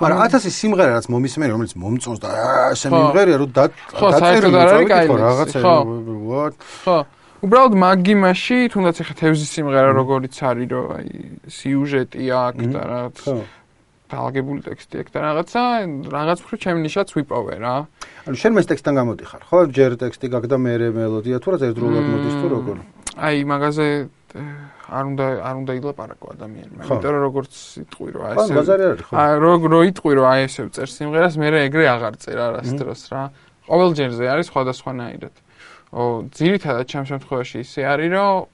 მაგრამ 1000 სიმღერა რაც მომისმენი, რომელიც მომწონს და ესე მიმღერია, რომ დაწერილი რაღაცა. ხო. ხო. უბრალოდ მაგიმაში, თუნდაც ეხა თევზის სიმღერა როგორიც არის, რომ აი სიუჟეტი აქვს და რაღაც დაალგებული ტექსტი აქვს და რაღაცა, რაღაც მხრივ ჩემი ნიშაც ვიპოვე რა. ანუ შენ მეს ტექსტთან გამოდიხარ, ხო? ჯერ ტექსტი გაგდა მე მელოდია თუ რა ერთდროულად მოდის თუ როგორ? აი მაგაზე არ უნდა არ უნდა ილაპარაკო ადამიანმა, იმიტომ რომ როგორც იტყვი აი ესე აი რო რო იტყვი აი ესე წერ სიმღერას, მე ეგრე აღარ წერ არასდროს რა. ყოველ ჯერზე არის სხვადასხვანაირად. ო ძირითადად ჩემ შემთხვევაში ისე არის რომ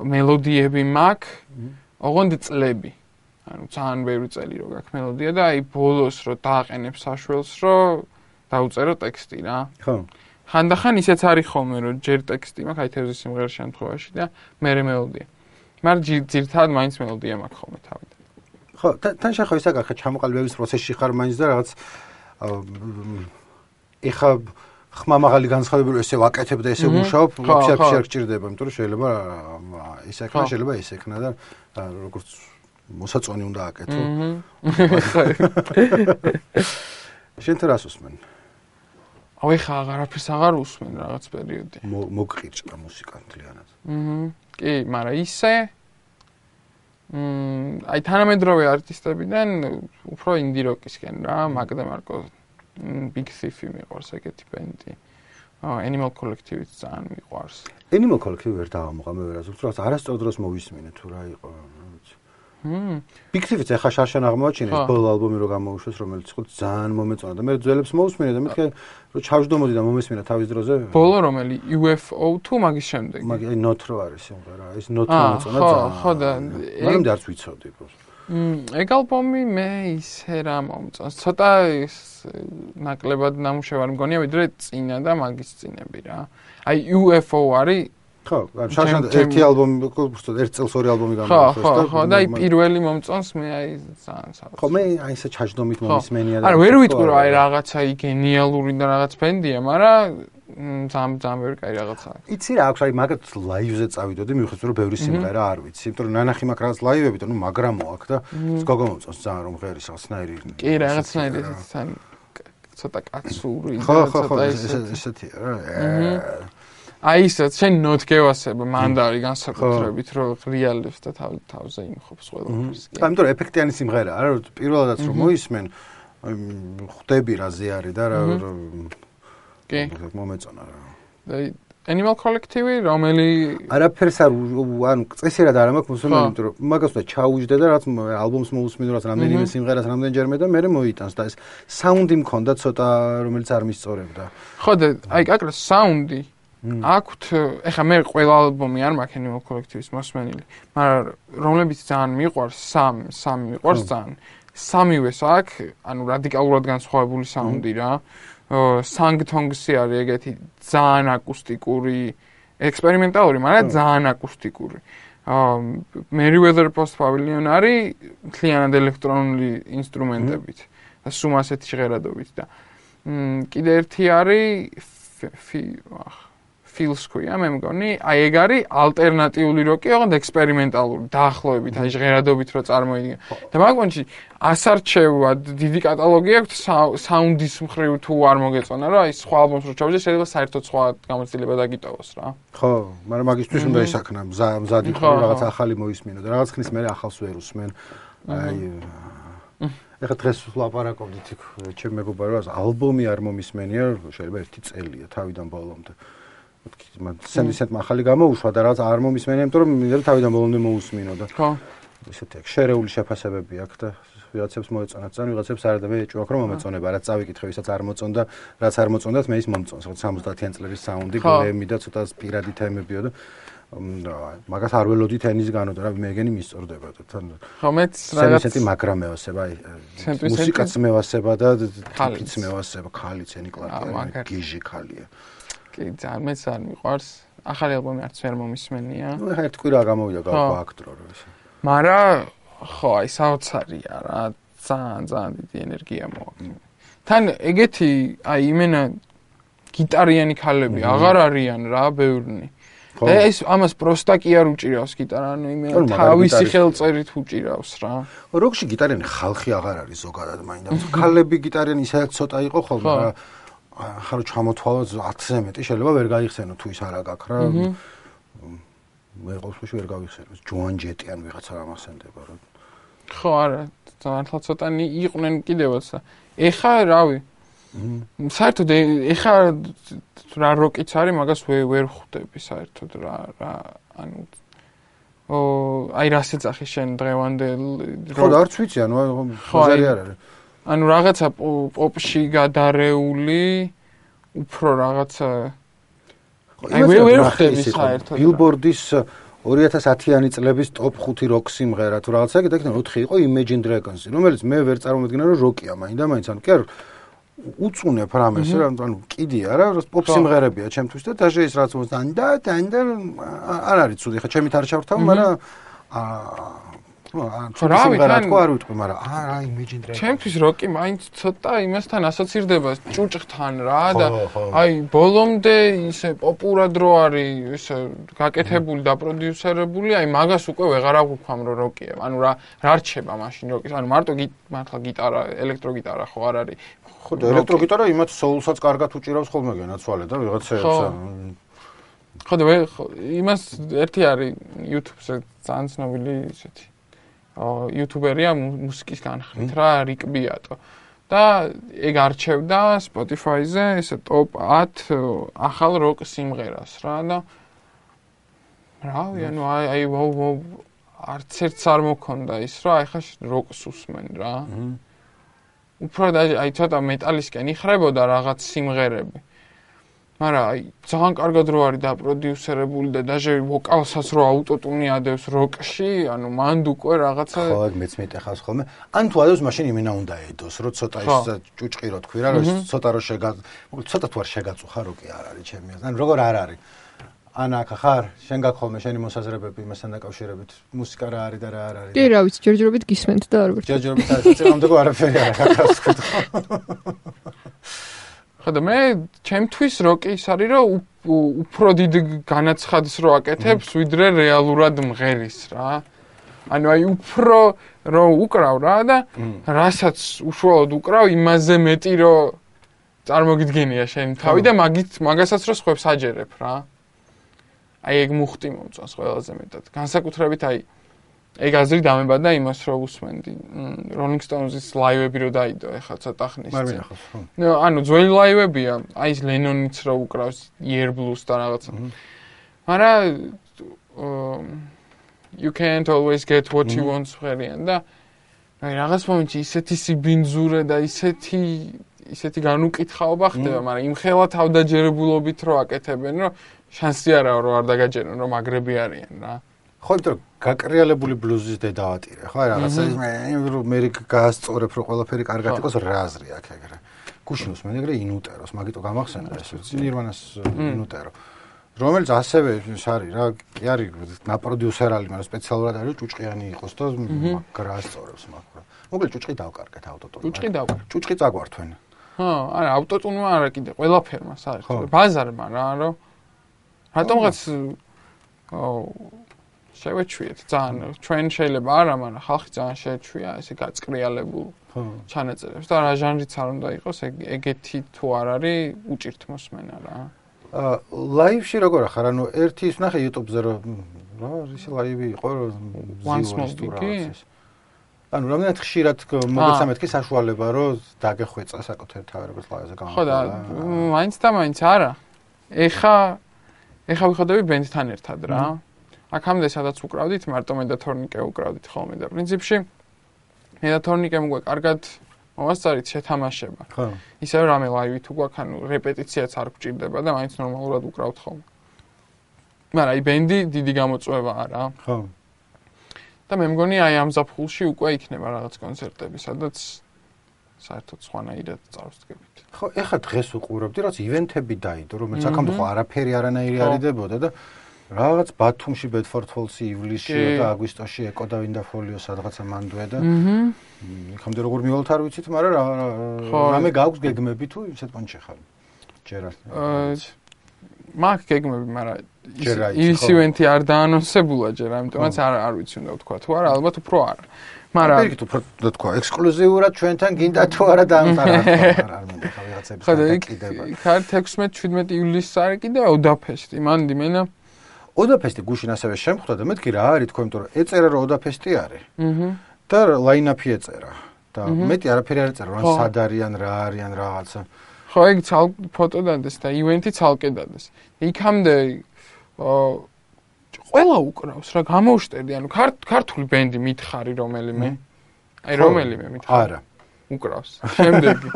მელოდიები მაქვს ოღონდ წლები. ანუ ძალიან ბევრი წელი რო გაქვს მელოდია და აი ბოლოს რო დააყენებ საშველს რო დაუწერო ტექსტი რა. ხო. ხანდახან ისეც არის ხოლმე რომ ჯერ ტექსტი მაქვს აი თევზის სიმღერის შემთხვევაში და მე მელოდია მაგრამ ძირითადად მაინც მელოდია მაქვს ხოლმე თავიდან. ხო თან შეხო ისა გახა ჩამოყალიბების პროცესში ხარ მაინც და რაღაც ეხა ხმამაღალი განსხვავებული ესე ვაკეთებ და ესე ვმუშაობ, ვაფშე არ გჭირდება, იმიტომ რომ შეიძლება ისე ექნა, შეიძლება ისე ექნა და როგორც მოსაწონი უნდა აკეთო. *laughs* *laughs* შენ თრას უსმენ? აი ხა აღარაფერს აღარ უსმენ რაღაც პერიოდი. მოგყიჭა მუსიკა მთლიანად. აჰა. კი, მაგრამ ისე მმ აი თანამედროვე არტისტებიდან უფრო ინდი როკისკენ რა, მაგდა მარკო big thief მიყვარს ეგეთი ბენდი. აა animal collective-იც ძალიან მიყვარს. animal collective ვერ დავამოყა მე ვერასდროს, რაც არასწორ დროს მოვისმინე თუ რა იყო. ჰმ. ფიქრიც ახლა შარშან აღმოაჩინეს ბოლო ალბომი რო გამოუშვეს, რომელიც ხო ძალიან მომეწონა და მე ძველებს მოусმინე და მეთქე რომ ჩავждდომოდი და მომესმინა თავის დროზე. ბოლო რომელი UFO თუ მაგის შემდეგ. მაგი აი not რო არის სიმღერა, ეს not მომეწონა ძალიან. ხო, ხო და მაგრამ და არც ვიცოდი პროს. მ ეგ ალბომი მე ისე რა მომწონს. ცოტა ის ნაკლებად ნამუშევარი მგონია ვიდრე წინა და მაგის წინები რა. აი UFO არის ხო, შაშან ერთი ალბომი, უბრალოდ ერთ წელს ორი ალბომი გამოიხვეს და ხო, ხო, და აი პირველი მომწონს მე აი ძალიან საოცარი. ხო, მე აი ესე ჩაჯდომით მომისმენია და არა, ვერ ვიტყურა აი რაღაცა ი გენიალური და რაღაც ბენდია, მაგრამ ძალიან ძალიან ბევრი კაი რაღაცაა. იცი რა აქვს, აი მაგათ ლაივზე წავიდოდი, მივხვდი რომ ბევრი სიმღერა არ ვიცი, იმიტომ რომ ნანახი მაქვს რაღაც ლაივები და ნუ მაგრამო აქვს და გოგო მომწონს ძალიან რომ ღერის რაღაცნაირი. კი, რაღაცნაირი ესეც ძალიან ცოტა კაცური, ცოტა ესეთი რა. აჰა. აი ისაც შენ ნოთგევასებ მანდარი განსაკუთრებით რომ რეალებს და თავ თავზე იმხობს ყველაფერს. ამიტომ ეფექტიანი სიმღერა არა რომ პირველადაც რომ მოისმენ ხვდები რა ზე არის და რა კი. მომეწონა რა. და Animal Collective-ი, რომელი არაფერს არ ანუ წესერად არ მაქვს მოსულმანი, იმიტომ რომ მაგას უნდა ჩაუჯდე და რაც ალბომს მოусმინო რაც რამდენიმე სიმღერას რამდენჯერმე და მე მოიტანს და ეს საუნდი მქონდა ცოტა, რომელიც არ მისწორებდა. ხო და აი კაკრა საუნდი აქვთ ეხა მე ყველა ალბომი არ მაქვს Animal Collective-ის მოსმენილი, მაგრამ რომლებიც ძალიან მიყვარს, სამ სამი მიყვარს ძალიან. სამივეს აქვს, ანუ რადიკალურად განსხვავებული საუნდი რა. Sang Tongs-ი არის ეგეთი ძალიან აკუსტიკური, ექსპერიმენტალური, მაგრამ ძალიან აკუსტიკური. აა Merriweather Post Pavilion არის მთლიანად ელექტრონული ინსტრუმენტებით და სულ ასეთი ჟღერადობით და მ კიდე ერთი არის feels ქვია მე მგონი აი ეგ არის ალტერნატიული როკი ოღონდ ექსპერიმენტალური დაახლოებით აი ჟღერადობით რო წარმოიდგენ და მაგ მომენტში ასარჩევად დიდი კატალოგი აქვს სა- საუნდის მხრივ თუ არ მოგეწონა რა აი სხვა ალბომს რო ჩავიძე შეიძლება საერთოდ სხვა გამოცდილება დაგიტოვოს რა. ხო, მაგრამ მაგისთვის უნდა ისაქნა, მზა მზად იყო ხო, რაღაც ახალი მოისმინო და რაღაც ხნის მერე ახალს ვერ უსმენ. აი ეხლა დღეს ვლაპარაკობდით იქ ჩემ მეგობარს ალბომი არ მომისმენია, შეიძლება ერთი წელია თავიდან ბოლომდე. მეთქი, მან სენდისენტ მახალი გამოუშვა და რაღაც არ მომისმენია, იმიტომ რომ მინდა თავიდან ბოლომდე მოусმინო და ხო. ესეთი აქვს. შერეული შეფასებები აქვს და ვიღაცებს მოეწონათ. ძალიან ვიღაცებს არა და მე ჭუაქ რომ მომეწონება რაც წავიკითხე ვისაც არ მოწონდა რაც არ მოწონდათ მე ის მომწონს. ხო 70-იან წლების საუნდი გლემი და ცოტა პირადი თემებიო და მაგას არ ველოდით ენისგანო და რა მეგენი მისწორდება და თან ხო მეც რაღაც სენსენტი მაგრა მევასება აი მუსიკაც მევასება და ტიპიც მევასება ქალიც ენი აა, კლაკი მაგარი. გიჟი ქალია კი ძალიან მეც არ მიყვარს. ახალი ალბომი არც ვერ მომისმენია. ნუ ეხა ერთ კვირა გამოვიდა ხო. გავყვა აქტრო რომ ეს მაგრამ ხო აი საოცარია რა. ძალიან ძალიან დიდი ენერგია მოაქვს. თან ეგეთი აი იმენა გიტარიანი ქალები აღარ არიან რა ბევრნი და ეს ამას პროსტა კი არ უჭირავს გიტარა ანუ მაგარი თავისი ხელწერით უჭირავს რა. როკში გიტარიანი ხალხი აღარ არის ზოგადად მაინდა. *laughs* ქალები გიტარიანი ისედაც ცოტა იყო ხოლმე ხო. რა ახლა ჩამოთვალო 10-ზე მეტი შეიძლება ვერ გაიხსენო თუ ის არა გაქვს რა. მე ყოველთვის ვერ გავიხსენო. ჯოან ჯეტი ან ვიღაცა ამახსენდება რა. ხო არა მართლა ცოტანი იყვნენ კიდევაც. ეხა რავი. საერთოდ ეხა რა როკიც არის მაგას ვერ ხვდები საერთოდ რა რა ანუ ო აი რას ეძახი შენ დღევანდელ ხო და არც ვიცი ანუ ხო, ხოზარი აი- არ არის ანუ რაღაცა პო- პოპში გადარეული უფრო რაღაცა აი, ვერ- ვერ ხვდები საერთოდ ბილბორდის 2010-იანი წლების ტოპ 5 როკ სიმღერა თუ რაღაცა კიდე იქნება 4 იყო Imagine Dragons რომელიც მე ვერ წარმოვიდგინა რომ როკია მაინდა მაინც ანუ კი არ უწუნებ რამეს რა ანუ კიდია რა პოპ სიმღერებია ჩემთვის და დაჟე ის რაც მოსთან და და არ არის ცუდი ხა ჩემით არ ჩავრთავ მაგრამ აა ხო სიმღერა თან- თქო არ ვიტყვი მაგრამ არა Imagine Dragons ჩემთვის როკი მაინც ცოტა იმასთან ასოცირდება ჭუჭხთან რა და აი ბოლომდე ისე პოპურად რო არის ისე გაკეთებული და პროდიუსერებული აი მაგას უკვე ვეღარ აღვქვამ რომ როკია ანუ რა რა რჩება მაშინ როკის ანუ მარტო მართლა გიტარა ელექტროგიტარა ხო არ არის ხო და ელექტროგიტარა იმათ soul-საც კარგად უჭირავს ხოლმე განაცვალე და ვიღაცაებს ხო. ანუ ხო და იმას ერთი არის YouTube-ზე ძალიან ცნობილი ისეთი აა იუთუბერია მუ- მუსიკის განხრით რა რიკ ბიატო. და ეგ არჩევდა Spotify-ზე ესე ტოპ 10 ახალ როკ სიმღერას რა და რავი ანუ აი აი ვო ვო არც ერთს არ მოქონდა ის რა აი ხა როკს უსმენ რა. უფრო და აი ცოტა მეტალისკენ იხრებოდა რაღაც სიმღერები მაგრამ აი ძალიან კარგად რო არის დაპროდიუსერებული და დაჟე ვოკალსაც რო აუტოტუნი ადევს როკში, ანუ მანდ უკვე რაღაცა ხო, ეგ მეც მეტეხავს ხოლმე. ან თუ ადოს მაშინ იმენა უნდა ედოს, რომ ცოტა ის ჭუჭყი რო თქვი რა, რომ ცოტა რო შეგა, მოკლედ ცოტა თუ არ შეგაწუხა როკი არ არის ჩემი აზრით. ან როგორ არ არის? ან აქ ხარ, შენ გაქვს ხოლმე შენი მოსაზრებები იმასთან დაკავშირებით, მუსიკა რა არის და რა არ არის. კი, რა ვიცი, ჯერჯერობით გისმენთ და არ ვერც. ჯერჯერობით არის, წინამდე არაფერი არ აქვს აქ თქვი. ხო და მე ჩემთვის როკი ის არის რომ უფრო დიდ განაცხადის რო აკეთებს ვიდრე რეალურად მღერის რა. ანუ აი უფრო რო უკრავ რა და რასაც უშუალოდ უკრავ იმაზე მეტი რო წარმოგიდგენია შენ თავი და მაგით მაგასაც რო ხებს აჯერებ რა. აი ეგ მუხტი მომწონს ყველაზე მეტად. განსაკუთრებით აი ეგ აზრი დამებადა იმას რო უსმენდი. Rolling Stones-ის ლაივები რო დაიდო ეხლა ცოტა ხნის წინ. მიხოს. ნუ ანუ ძველი ლაივებია, აი ეს Lennon-იც რო უკრავს Year Blues და რაღაცა. მარა you can't always get what you want ხერიან და აი რაღაც მომენტში ისეთი სიბინძურე და ისეთი ისეთი განუკითხაობა ხდება, მაგრამ იმ ხელა თავდაჯერებულობით რო აკეთებენ, რომ შანსი არაა რომ არ დაგაჯერონ, რომ აგრები არიან რა. ხო, იმიტომ რომ გაკრიალებული ბლუზის დედავატირე, ხო, რაღაცა მე მე გაასწორებ რომ ყველაფერი კარგად იყოს რაზრი აქ ეგრე. გუშინოს მე ეგრე ინუტეროს, მაგიტო გამახსენდა ეს ნირვანას ინუტერო. რომელიც ასევე ის არის რა, კი არის ნაპროდიუსერალი, მაგრამ სპეციალურად არის ჭუჭყიანი იყოს და გასწორებს მაგ. მოკლედ ჭუჭყი დავკარგეთ აუტოტონს. ჭუჭყი დავკარგეთ. ჭუჭყი წაგვართვენ. ხო, არა, აუტოტუნმა არა კიდე, ყველაფერმა საერთოდ. ბაზარმა რა, რომ რატომღაც შევეჩვიეთ. ძალიან ჩვენ შეიძლება არა მაგრამ ხალხი ძალიან შეეჩვია ესე გაწყრიალებულ ჩანაწერებს. და რა ჟანრიც არ უნდა იყოს ეგეთი თუ არ არის უჭირთ მოსმენა რა. აა ლაივში როგორ ახარ? ანუ ერთი ის ნახე YouTube-ზე რომ რა ის ლაივი იყო ზიურისტურა ანუ რამდენად ხშირად მოგეცა მეთქი საშუალება რომ დაგეხვეწა საკუთარ თავერებას ლაივზე გამო ხო და მაინც და მაინც არა. ეხა ეხა ვიხოდები ბენდთან ერთად რა აქამდე სადაც უკრავდით, მარტო მე და თორნიკე უკრავდით ხოლმე და პრინციპში მე და თორნიკემ უკვე კარგად მოვასწარით შეთამაშება. ხო. ისევ რამე ლაივი თუ გვაქვს, ანუ რეპეტიციაც არ გვჭირდება და მაინც ნორმალურად უკრავთ ხოლმე. მაგრამ აი ბენდი დიდი გამოწვევა არა. ხო. და მე მგონი აი ამ ზაფხულში უკვე იქნება რაღაც კონცერტები, სადაც საერთოდ სხვანაირად წავსდგებით. ხო, ეხლა დღეს უყურებდი, რაც ივენთები დაიდო, რომელიც აქამდე ხო არაფერი არანაირი არიდებოდა და რაღაც ბათუმში ბედფორდ-ჰოლსი ივლისში და აგვისტოში ეკო და ვინდა ფოლიო სადღაცა მანდვე და აჰა იქამდე როგორ მივალთ არ ვიცით მაგრამ რა რამე გაქვს გეგმები თუ ისეთ პონჩი ხარ ჯერა მაგ გეგმები მაგრამ ის ივენთი არ დაანონსებულა ჯერ ამიტომაც არ არ ვიცი უნდა ვთქვა თუ არა ალბათ უფრო არა მაგრამ პირიქით უფრო თქვა ექსკლუზიურად ჩვენთან გინდა თუ არა დაამყარა არ მინდა ხა ვიღაცები ხა იქ 16-17 ივლისს არის კიდე ოდაფესტი მანდი მენა ოდაფესტი გუშინ ასევე შემხვდა და მეთქი რა არის თქო იმიტომ რომ ეწერა რომ ოდაფესტი არის. აჰა. და ლაინაპი ეწერა. და მეტი არაფერი არ ეწერა, რომ სად არიან, რა არიან რაღაცა. ხო, ეგ ცალ ფოტო დადეს და ივენთი ცალკე დადეს. იქამდე აა ყველა უკრავს რა გამოუშტერდი, ანუ ქართული ბენდი მითხარი რომელიმე. აი რომელიმე მითხარი. არა. უკრავს. შემდეგი.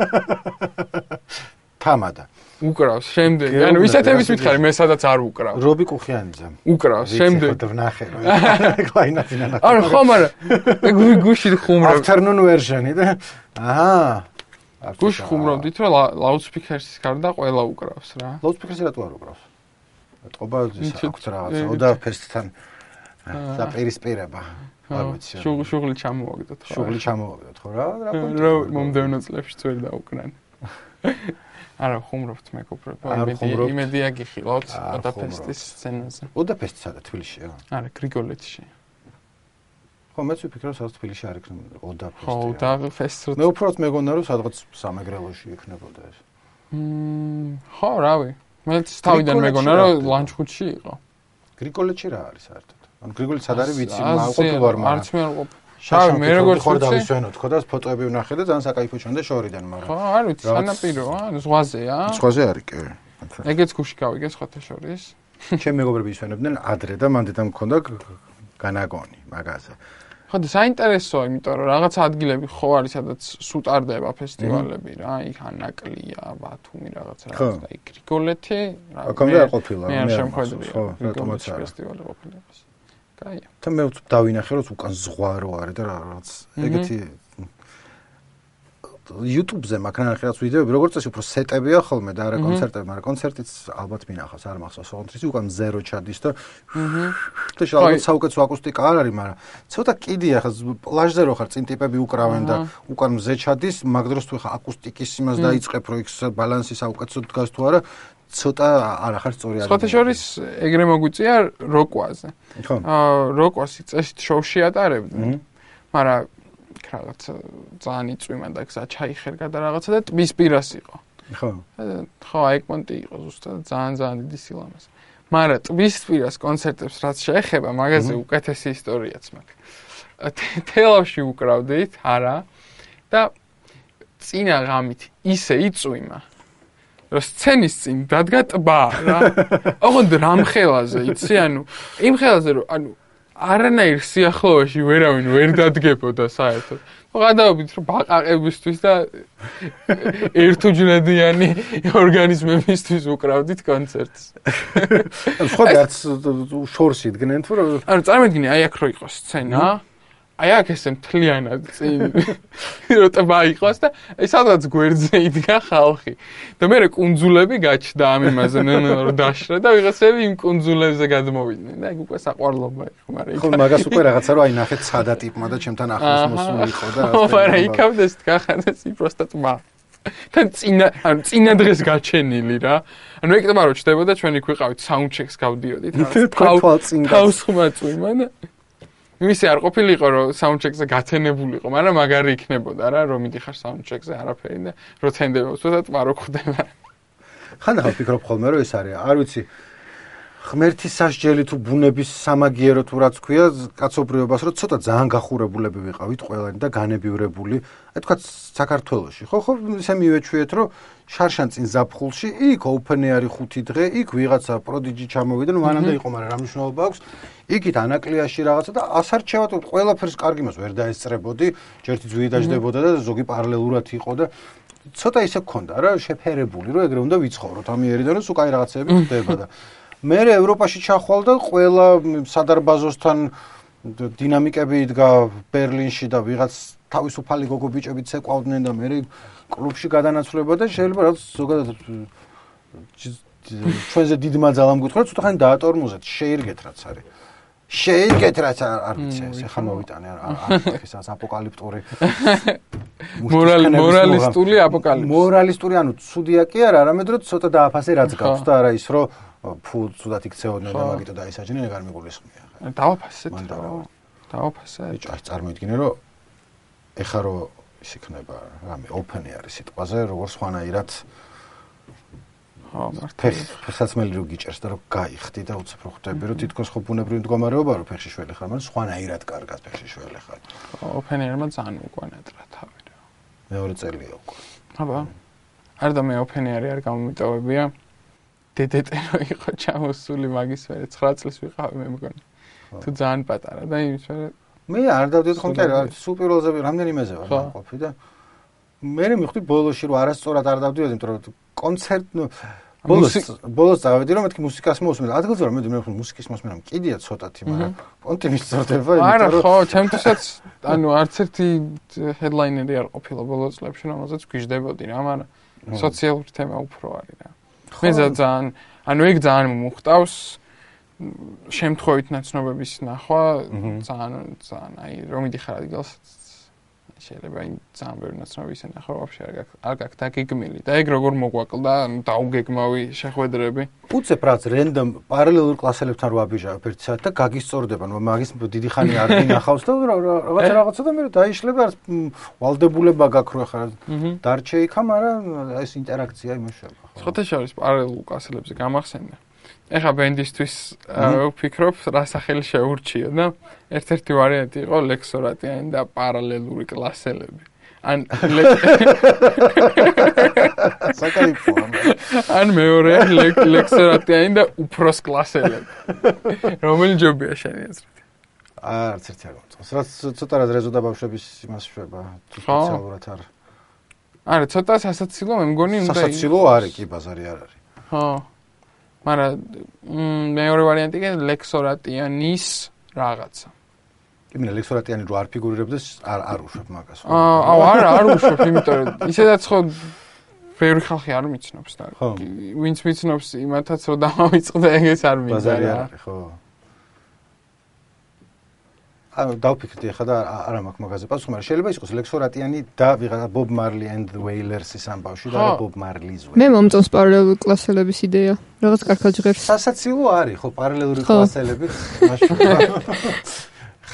*laughs* თამადა. უკრავს შემდეგ. ანუ ისეთების მითხარი მე სადაც არ უკრავ. რობი კუხიანიძე. უკრავს შემდეგ. ვნახე. *laughs* კლაინატინა. არა ხო მაგრამ ეგ გუში ხუმრობ. afternoon version-ი და აჰა. გუში ხუმრობდით რომ loudspeaker-ის გარდა ყველა უკრავს რა. loudspeaker-ი რატო არ უკრავს? ეთყობა ის აქვს რაღაცა. ოდა ფესტთან დაპირისპირება. არ ვიცი. შუღლი ჩამოვაგდოთ ხო? შუღლი ჩამოვაგდოთ ხო რა? რა მომდევნო წლებში წვერ დაუკრან. *laughs* არა ხუმრობთ მეგობრებო იმედია იმედია გიხილავთ ოდაფესტის სცენაზე. ოდაფესტი სადა თბილისშია. არა გრიგოლეთში. ხო მეც ვფიქრობ სადაც თბილისში არ იქნება ოდაფესტი ხო ოდაფესტი მე უფრო მეგონა რომ სადღაც სამეგრელოში იქნებოდა ეს. მმ ხო რავი. მეც თავიდან მეგონა რომ ლანჩხუთში იყო. გრიგოლეთში რა არის საერთოდ? ან გრიგოლეთს სად არის ვიცი მაყოფილ ვარ მაგრამ. არც მე არ ყოფილი შავი მე როგორ ხარ დავისვენოთ? ხო და ფოტოები ვნახე და ძალიან საკაიფო ჩანდა შორიდან მაგრამ ხო არ ვიცი სანაპიროა ზღვაზეა ზღვაზე არის კი ეგეც გუში გავიგე სხვათა შორის. *laughs* ჩემი მეგობრები ისვენებდნენ ადრე და მანდ და მქონდა განაგონი მაგაზე. ხო და საინტერესოა იმიტომ რომ რაღაც ადგილები ხო არის სადაც სუტარდება ფესტივალები რა იქ ანაკლია ბათუმი რაღაც რაღაც და იქ გრიგოლეთი რა აქამდე არ ყოფილა მე არ შემხედრია ხო რატომაც ფესტივალი ყოფილა კაია. და მე დავინახე რომ უკან ზღვა რო არის და რაღაც ეგეთი YouTube-ზე მაგან ახლა ვიდეოები, როგორც წესი უფრო სეტებია ხოლმე და არა კონცერტები, მაგრამ კონცერტიც ალბათ მინახავს, არ მახსოვს, ოღონდ უკან ზერო ჩადის და და შეიძლება საუკეთესო აკუსტიკა არ არის, მაგრამ ცოტა კიდია ხა პლაჟზე რო ხარ, წინ ტიპები უკრავენ და უკან მზე ჩადის, მაგ დროს თუ ხა აკუსტიკის იმას დაიწყებ, რო იქ ბალანსი საუკეთესო დგას თუ არა, ცოტა არ ახარ სწორი არის. სხვათა შორის ეგრე მოგვიწია როკვაზე. ხო. აა როკვას წესით შოუში ატარებდნენ. მაგრამ რაღაც ძალიან იწვიმა და გზა ჩაიხერგა და რაღაცა და ტბის პირას იყო. ხო. ხო, აიკმონტი იყო ზუსტად ძალიან ძალიან დიდი სილამაზე. მაგრამ ტბის პირას კონცერტებს რაც შეეხება, მაგაზე უკეთესი ისტორიაც მაქვს. თელავში უკრავდით, არა? და წინა ღამით ისე იწვიმა. სცენის წინ დადგა ტბა რა. ოღონდ რამ ხელაზე, იცი, ანუ იმ ხელაზე რომ ანუ არანაირ სიახლოვეში ვერავინ ვერ დადგებოდა საერთოდ. გადავობით რომ ბაყაყებისთვის და ერთუჯნედიანი ორგანიზმებისთვის უკრავდით კონცერტს. *laughs* სხვა გარც შორს იდგნენ თუ რა? ანუ წარმოიდგინე აი აქ რო იყოს სცენა, აი აქ ესე მთლიანად წინ რო ტბა იყოს და სადღაც გვერდზე იდგა ხალხი. და მე კუნძულები გაჩნდა ამ იმაზე ნენო დაშრა და ვიღაცები იმ კუნძულებზე გადმოვიდნენ და აი უკვე საყვარლობა იყო მაგრამ ხო მაგას უკვე რაღაცა რო აი ნახეთ სადა ტიპმა და ჩემთან ახლოს მოსული იყო და *laughs* რა მაგრამ იქამდე გახადეს ი პროსტა ტბა თან წინა ანუ წინა დღეს გაჩენილი რა. ანუ ეგ ტბა რო ჩდებოდა ჩვენ იქ ვიყავით საუნდჩეკს გავდიოდით. რა თავს ხმა წვიმა იმისი არ ყოფილიყო რომ საუნდჩეკზე გაცენებულიყო, მაგრამ მაგარი იქნებოდა რა, რომ მიდიხარ საუნდჩეკზე არაფერი და რო თენდება უცბად ტმარო ხდება. ხანდახან ვფიქრობ ხოლმე რომ ეს არის, არ ვიცი, ღმერთის სასჯელი თუ ბუნების სამაგიერო თუ რაც ქვია კაცობრიობას რომ ცოტა ძალიან გახურებულები ვიყავით ყველანი და განებივრებული აი თქვა საქართველოში. ხო ხო ისე მივეჩვიეთ რომ შარშან წინ ზაფხულში იქ ოპენეარი ხუთი დღე იქ ვიღაცა პროდიჯი ჩამოვიდა ნუ მანამდე იყო მაგრამ რა მნიშვნელობა აქვს? იქით ანაკლიაში რაღაცა და ასარჩევად ყველაფერს კარგი მას ვერ დაესწრებოდი ჯერთი ძვირი დაждდებოდა და ზოგი პარალელურად იყო და ცოტა ისე გქონდა რა შეფერებული რომ ეგრე უნდა ვიცხოვროთ ამიერიდან რომ სულ კაი რაღაცები ხდება და მე ევროპაში ჩახვალ და ყველა სადარბაზოსთან დინამიკები იდგა ბერლინში და ვიღაც თავისუფალი გოგო ბიჭები ცეკვავდნენ და მე კლუბში გადანაცვლება და შეიძლება რაც ზოგადად ჩვენზე დიდმა ძალამ გითხრა ცოტა ხანი დაატორმოზეთ შეირგეთ რაც არის. შეიგეთ რაც არ ვიცი ეს ხა მოვიტანე არ ის აპოკალიფტური *laughs* მორალი მორალისტული აპოკალიფსი მორალისტური ანუ ცუდია კი არა არამედ რომ ცოტა დააფასე რაც გაქვს და არა ის რომ ფუ ცუდად იქცეოდნენ და მაგიტო დაისაჯნენ ეგ არ მიგულისხმია. დავაფასეთ რა. დავაფასე. ბიჭო, აი წარმოიდგინე რომ ეხა რომ ის იქნება რამე ოპენი არის სიტყვაზე, როგორ სხვანაირად ხო, მართლა. ფეხსაცმელი რო გიჭერს და რო გაიხდი და უცებ რო ხვდები რომ თითქოს ხო ბუნებრივი მდგომარეობა რო ფეხში შველი ხარ, მაგრამ სხვანაირად კარგად ფეხში შველი ხარ. ხო, ოპენიერმა ძალიან უკვანეტრა თავი რა. მეორე წელია უკვე. აბა. არ და მე ოპენიერი არ გამომიტოვებია. დედეტე რო იყო ჩამოსული მაგის მერე 9 წლის ვიყავი მე მგონი. თუ ძალიან პატარა და იმის მერე მე არ დავდიოდ ხომ კი რა სულ პირველზე რამდენიმეზე ვარ ყოფი და მე მივხვდი ბოლოში რომ არასწორად არ დავდიოდ იმიტომ რომ კონცერტ ნუ ბოლოს ბოლოს დავედი რომ მეთქი მუსიკას მოსმენ ადგილზე რომ მე მე მუსიკის მოსმენამ კიდია ცოტათი მაგრამ პონტინის წორდება არა ხო ჩემთვისაც ანუ არც ერთი ჰედლაინერი არ ყოფილა ბოლოს წლებში რომელზეც გვიждდებოდი რა მაგრამ სოციალური თემა უფრო არის რა მე ძალიან ანუ ეგ ძალიან მომხდავს შემთხვევით ნაცნობების ნახვა. ძალიან ძალიან აი რომ მიდიხარ ადგილს შეიძლება იმ ძალიან ბევრი ნაცნობი ისე ნახო ვაფშე არ გაქვს არ გაქვს დაგეგმილი და ეგ როგორ მოგვაკლდა დაუგეგმავი შეხვედრები. უცებ რაც რენდომ პარალელურ კლასელებთან რო აბიჟავ ერთ საათ და გაგისწორდება ნუ მაგის დიდი ხანი არ *laughs* გინახავს და რაღაცა რაღაცა და მე დაიშლება ვალდებულება გაქვს რო ხარ დარჩე იქა მაგრამ ეს ინტერაქცია იმუშავა ხოთა შორის პარალელურ კლასელებზე გამახსენდა ეხა ბენდისთვის ვფიქრობ რა სახელი შეურჩიო და ერთ-ერთი ვარიანტი იყო ლექსორატიანი და პარალელური კლასელები. ან *laughs* ან მეორე ლექსორატიანი და უფროს კლასელები. რომელი ჯობია შენი აზრით? არც ერთი არ გწონს. რაც ცოტა რა რეზოდა ბავშვების იმას შვება, თუ სპეციალურად არ. არა, ცოტა სასაცილო მე მგონი უნდა სასაცილო არის, კი, ბაზარი არ არის. ხო. მაგრამ მეორე ვარიანტი კი ლექსორატიანის რაღაცა. იმენა ლექსორატიანი რო არ ფიგურირებდეს არ არ უშვებ მაგას. აა აუ არა არ უშვებ, იმიტომ რომ ისედაც ხო ბევრი ხალხი არ მიცნობს და ვინც მიცნობს იმათაც რომ დამავიწყდა ეგეც არ მინდა. ბაზარი არის ხო. ანუ დავფიქრდი ახლა და არა მაქვს მაგაზე პასუხი, მაგრამ შეიძლება იყოს ლექსორატიანი და ვიღაცა ბობ მარლი and the wailers-ის ამბავში და ბობ მარლის ვე. მე მომწონს პარალელური კლასელების იდეა. რაღაც კარგად ჟღერს. სასაცილო არის ხო პარალელური კლასელები? მაშინ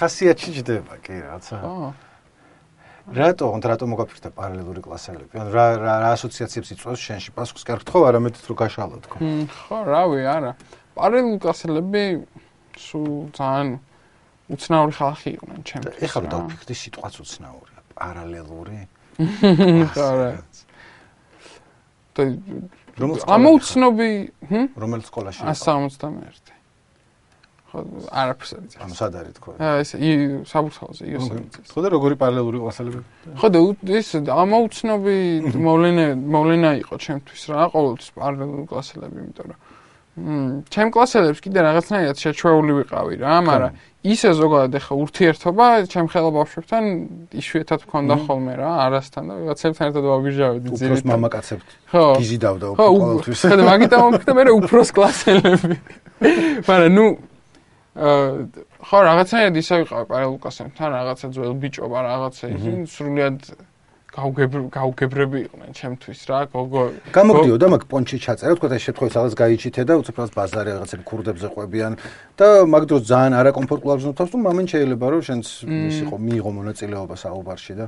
ხასიათი ჯდება კი რაღაცა. ხო. რატო, რატო მოგაფიქრდა პარალელური კლასელები? ან რა რა რა ასოციაციებს იწვევს შენში? პასუხს კი არ გთხოვ, არამედ თუ გაშალო თქო. ხო, რავი, არა. პარალელური კლასელები სულ ძალიან უცნაური ხალხი იყვნენ ჩემთვის. ეხლა რომ დავფიქრდი სიტყვაც უცნაურია. პარალელური. *laughs* ხო, რა. და რომელ სკოლაში ამოუცნობი, ჰმ? რომელ სკოლაში? 171. ხო, არაფერს არ იცი. ანუ სად არის თქო? აა ეს საბურთალოზე იოსებიც. ხო და როგორი პარალელური კლასელები? ხო და ეს ამოუცნობი *laughs* მოვლენა მოვლენა იყო ჩემთვის რა ყოველთვის პარალელური კლასელები იმიტომ რომ ჩემ კლასელებს კიდე რაღაცნაირად შეჩვეული ვიყავი რა მაგრამ ისე ზოგადად ახლა ურთიერთობა ჩემ ხელა ბავშვებთან იშვიათად მქონდა ხოლმე რა არასთან და ვიღაცებთან ერთად ვაბიჟავდი უფროს ძირითადად მამაკაცებს ხო. გიზიდავდა ხო უ- ყოველთვის. ხო და მაგით ამოფიქრე *laughs* მე უფროს კლასელები. მაგრამ ნუ აა ხო რაღაცნაირად ისე ვიყავი პარალელურ კლასებთან რაღაცა ძველ ბიჭობა რაღაცა ისინი სრულიად გაუგებრები იყვნენ ჩემთვის რა გოგო გამოგდიოდა მაგ პონჩი ჩაწერა, თქვა ეს შემთხვევით რაღაც გაიჩითე და უცებ ბაზარი რაღაცები ქურდებზე ყვებიან და მაგ დროს ძალიან არაკომფორტულად გზნობთავს, თუ მომენტ შეიძლება რომ შენც ის იყო მიიღო მონაწილეობა საუბარში და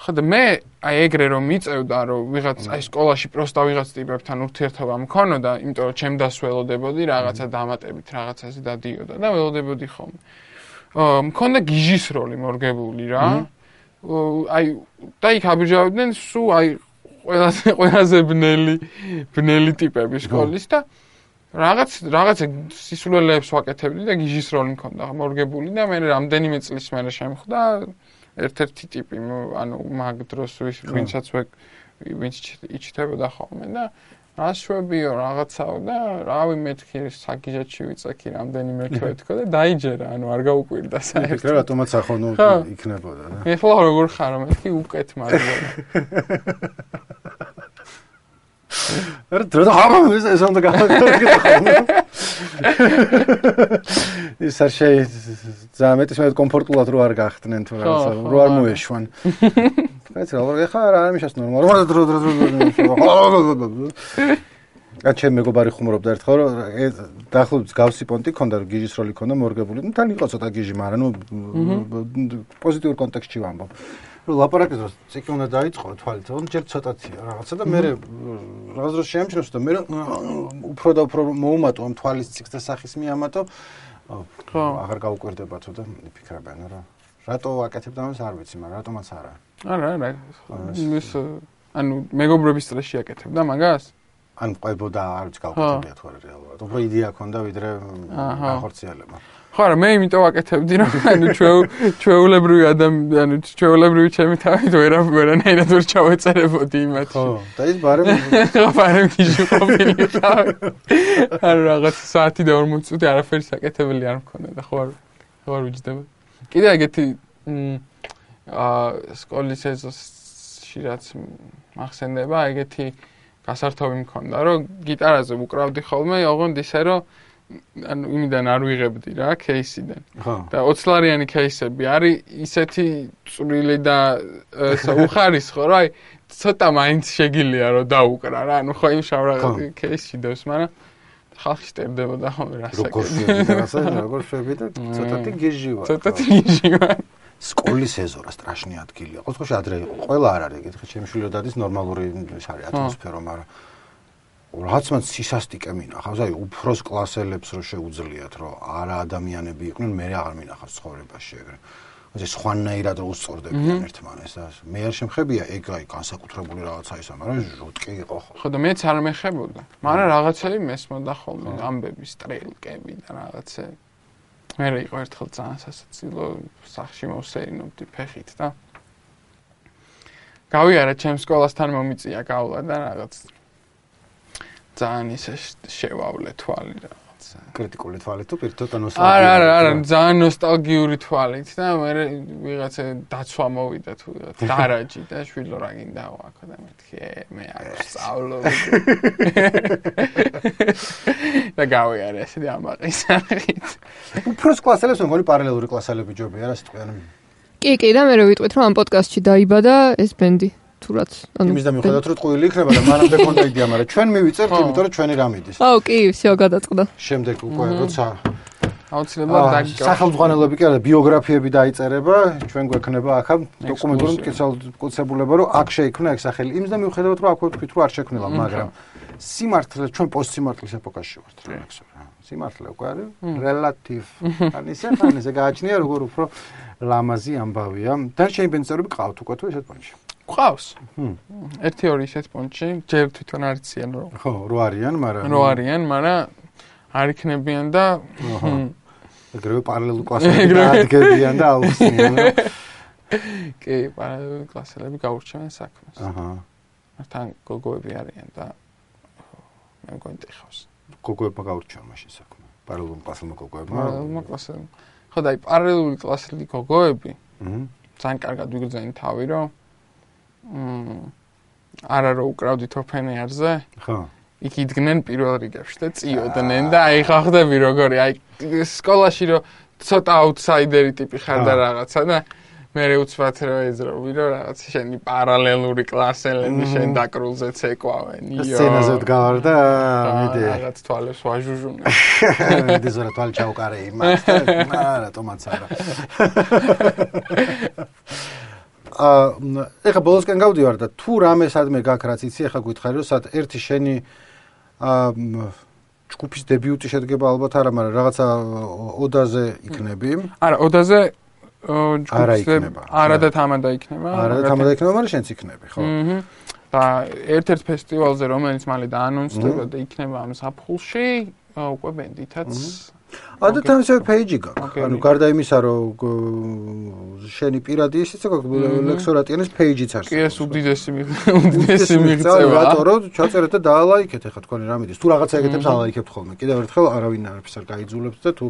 ხო და მე აი ეგრე რომ მიწევდა რომ ვიღაც აი სკოლაში პროსტა ვიღაც ტიპებთან ურთიერთობა მქონოდა, იმიტომ რომ ჩემ დას ველოდებოდი რაღაცა დამატებით რაღაცაზე დადიოდა და ველოდებოდი ხოლმე. მქონდა გიჟის როლი მორგებული რა. აი და იქ აბიჯავდნენ სულ აი ყველაზე ყველაზე ბნელი ბნელი ტიპები სკოლის და რაღაც რაღაცა სისულელეებს ვაკეთებდი და გიჟის როლი მქონდა მორგებული და მე რამდენიმე წლის მერე შემხვდა ერთ-ერთი ტიპი ანუ მაგ დროს ვის ვინცაც ვე ვინც იჩ- იჩითებოდა ხოლმე და რაშვებიო რაღაცაო და რავი მეთქი საგიჟეთში ვიწექი რამდენიმე თვეთქო და დაიჯერა ანუ არ გაუკვირდა საერთოდ რატომაც ახო ნუ იქნებოდა და ეხლა როგორ ხარ მეთქი უკეთ მაგდა არა დრო და ხარ ეს უნდა გავაკეთო ის არ შეი ძალიან მეტი შემეთ კომფორტულად რო არ გახდნენ თუ რაღაცა რო არ მოეშვან კაცი რა ეხა რა არ მიშას ნორმალურად დრო დრო დრო დრო ა ჩემ მეგობარი ხუმრობდა ერთხელ რომ ეს დაახლოებით გავსი პონტი ქონდა რომ გიჟის როლი ქონდა მორგებული ნუ თან იყო ცოტა გიჟი მაგრამ ნუ პოზიტიურ კონტექსტში ვამბობ რომ ლაპარაკის დროს ციკი უნდა დაიწყო თვალით რომ ჯერ ცოტათია რაღაცა და მე რაღაც დროს შემჩნევს და მე უფრო და უფრო მოუმატო ამ თვალის ციკს და სახის მიამატო ხო. აღარ გაუკვირდება თუ და ფიქრებენ რა რატო ვაკეთებ და ამას? არ ვიცი მაგრამ რატომაც არა არა არა ის ანუ მეგობრების წრეში აკეთებდა მაგას? ან ყვებოდა არ ვიცი გავკეთებია თუ არა რეალურად. უფრო იდეა ქონდა ვიდრე ახორციელება ხო არა მე იმიტომ ვაკეთებდი რომ ანუ ჩვეუ ჩვეულებრივი ადამიანი ანუ ჩვეულებრივი ჩემი თავით ვერა ვერანაირად ვერ ჩავეწერებოდი იმათში ხო და ის ბარემ *laughs* ხო ბარემ გიჟი ყოფილი ხარ *laughs* ანუ რაღაც საათი და 40 წუთი არაფერი საკეთებელი არ მქონდა და ხო არ ხო არ ვიჯდება კიდე ეგეთი აა სკოლის ეზოში რაც ახსენდება, ეგეთი გასართობი მქონდა, რომ გიტარაზე უკრავდი ხოლმე, ოღონდ ისე რომ ანუ იმიდან არ ვიღებდი რა кейსიდან. და 20-ლარიანი кейსები არის ისეთი წვრილი და ესე უხარისხო, რა, აი ცოტა მაინც შეგილია რომ დაუკრა რა, ანუ ხო იმ შავ რაღაც кейსში დევს, მაგრამ ხალხი სტერდებოდა ხოლმე რა როგორ შვები და რასაც როგორ შვები და ცოტათი გიჟი ვარ ცოტათი გიჟი ვარ სკოლის ეზორა სტრაშნი ადგილია ყოველ შემთხვევაში ადრე იყო ყველა არ არის ეგეთი ჩემ შვილოდადის ნორმალური ის არის ატმოსფერო მაგრამ რაღაც მან სისასტიკე მინახავს. აი უფროს კლასელებს რო შეუძლიათ რომ არა ადამიანები იყვნენ მე აღარ მინახავს ცხოვრებაში ეგრე ასე სხვანაირად რო უსწორდებიან ერთმანეს და მე არ შემხებია ეგ აი განსაკუთრებული რაღაცა ისა მაგრამ ჟუტკი იყო ხო ხო და მეც არ მეხებოდა. მაგრამ რაღაცები მესმოდა ხოლმე ამბები სტრელკები და რაღაცები მე რა იყო ერთხელ ძალიან სასაცილო სახში მოვსეირნობდი ფეხით და გავიარა ჩემ სკოლასთან მომიწია გავლა და რაღაც. ძალიან ისე შევავლე თვალი რაღაცა კრიტიკული თვალით თუ პირთოთ ანუ არა არა არა ძალიან ნოსტალგიური თვალით და მე ვიღაცა დაცვა მოვიდა თუ ვიღაცა *laughs* დარაჯი და შვილო რა გინდა ვაქო და მეთქი ე მე არ ვსწავლო *laughs* და გავიარე ესე ამაყის სახით უფროს კლასელებს მგონი პარალელური კლასელები ჯობია რა სიტყვიან კი, კი, და მე რო ვიტყვით რომ ამ პოდკასტში დაიბადა ეს ბენდი. თუ რაც, იმის და მიუხედავად რომ ტყუილი იქნება და მანამდე კონდა იდეა, მაგრამ ჩვენ მივიწერთ, ხო. იმიტომ რომ ჩვენი რამ იდის. აუ, კი, всё გადაწყდა. შემდეგ უკვე როცა აუცილებლად აა, დაგიკავ. სახელმძღვანელოები კი არა, ბიოგრაფიები დაიწერება, ჩვენ გვექნება აქ დოკუმენტური ექსკლუზიო. მტკიცებულება, რომ აქ შეიქმნა ეგ სახელი. იმის და მიუხედავად რომ აქვე თქვით რომ არ შექმნილა, მმ, მაგრამ სიმართლე ჩვენ პოსტსიმართლის ეპოქაში ვართ რა ექსო რა. სიმართლე უკვე არის რელატივ. ან ისე ხან ისე გააჩნია როგორ უფრო ლამაზი ამბავია. დარჩენი ბენწერები ყავთ უკვე თუ ესეთ პონჩი. ყავს. ჰმ. ერთი ორი ისეთ პონჩი, ჯერ თვითონ არიციან რომ ხო, რო არიან, მაგრამ რო არიან, მაგრამ არ იქნებიან და ეგრევე პარალელურ კლასებში *laughs* დადგებიან და *laughs* აუხსნიან. კი, პარალელური კლასელები გაურჩევენ საქმეს. აჰა. თან გოგოები არიან და მე მგონი ტიხავს. გოგოებმა გაურჩევა მაშინ საქმე. პარალელურ კლასელმა გოგოებმა. პარალელურმა კლასელებმა. ხო და აი პარალელური კლასელი გოგოები აჰა. ძალიან კარგად ვიგრძენენ თავი, რომ არა რომ უკრავდით ოფენერზე, ხო. იქ იდგნენ პირველ რიგებში და წიოდნენ და აი ხა ხვდები როგორი აი სკოლაში რომ ცოტა აუთსაიდერი ტიპი ხარ და რაღაცა და მე უცბად რომ ეძრობი რომ რაღაც შენი პარალელური კლასელები შენ დაკრულზე ცეკვავენ იო სცენაზე ვდგავარ და მიდი. რაღაც თვალებს ვაჟუჟუნე *laughs* მიდი ზურა თვალ ჩაუკარე იმას. და რატომაც *laughs* არა. *laughs* ეხა ბოლოსკენ გავდივარ და თუ რამე სადმე გაქ რაც იცი ეხა გითხარი რომ სად ერთი შენი ჯგუფის დებიუტი შედგება ალბათ არა მაგრამ რაღაცა ოდაზე იქნები. არა ოდაზე იქნება. არა და თამადა იქნება არა და თამადა იქნება მაგრამ შენც იქნები ხო. და ერთ-ერთ ფესტივალზე რომელიც მალე დაანონსდება და იქნება ამ საფხულში უკვე ბენდითაც ადათ ისე პეიჯი გაქვს. ანუ გარდა იმისა რომ შენი პირადი ისიც გაქვს ლექსორატიანის პეიჯიც არის კი ეს უდიდესი უდიდესი მიღწევა რატო რომ ჩაწერეთ და დაალაიქეთ ეხა თქვენი რამიდის თუ რაღაცა ეგეთებს ალაიქებთ ხოლმე. კიდევ ერთხელ არავინ არაფერს არ გაიძულებს და თუ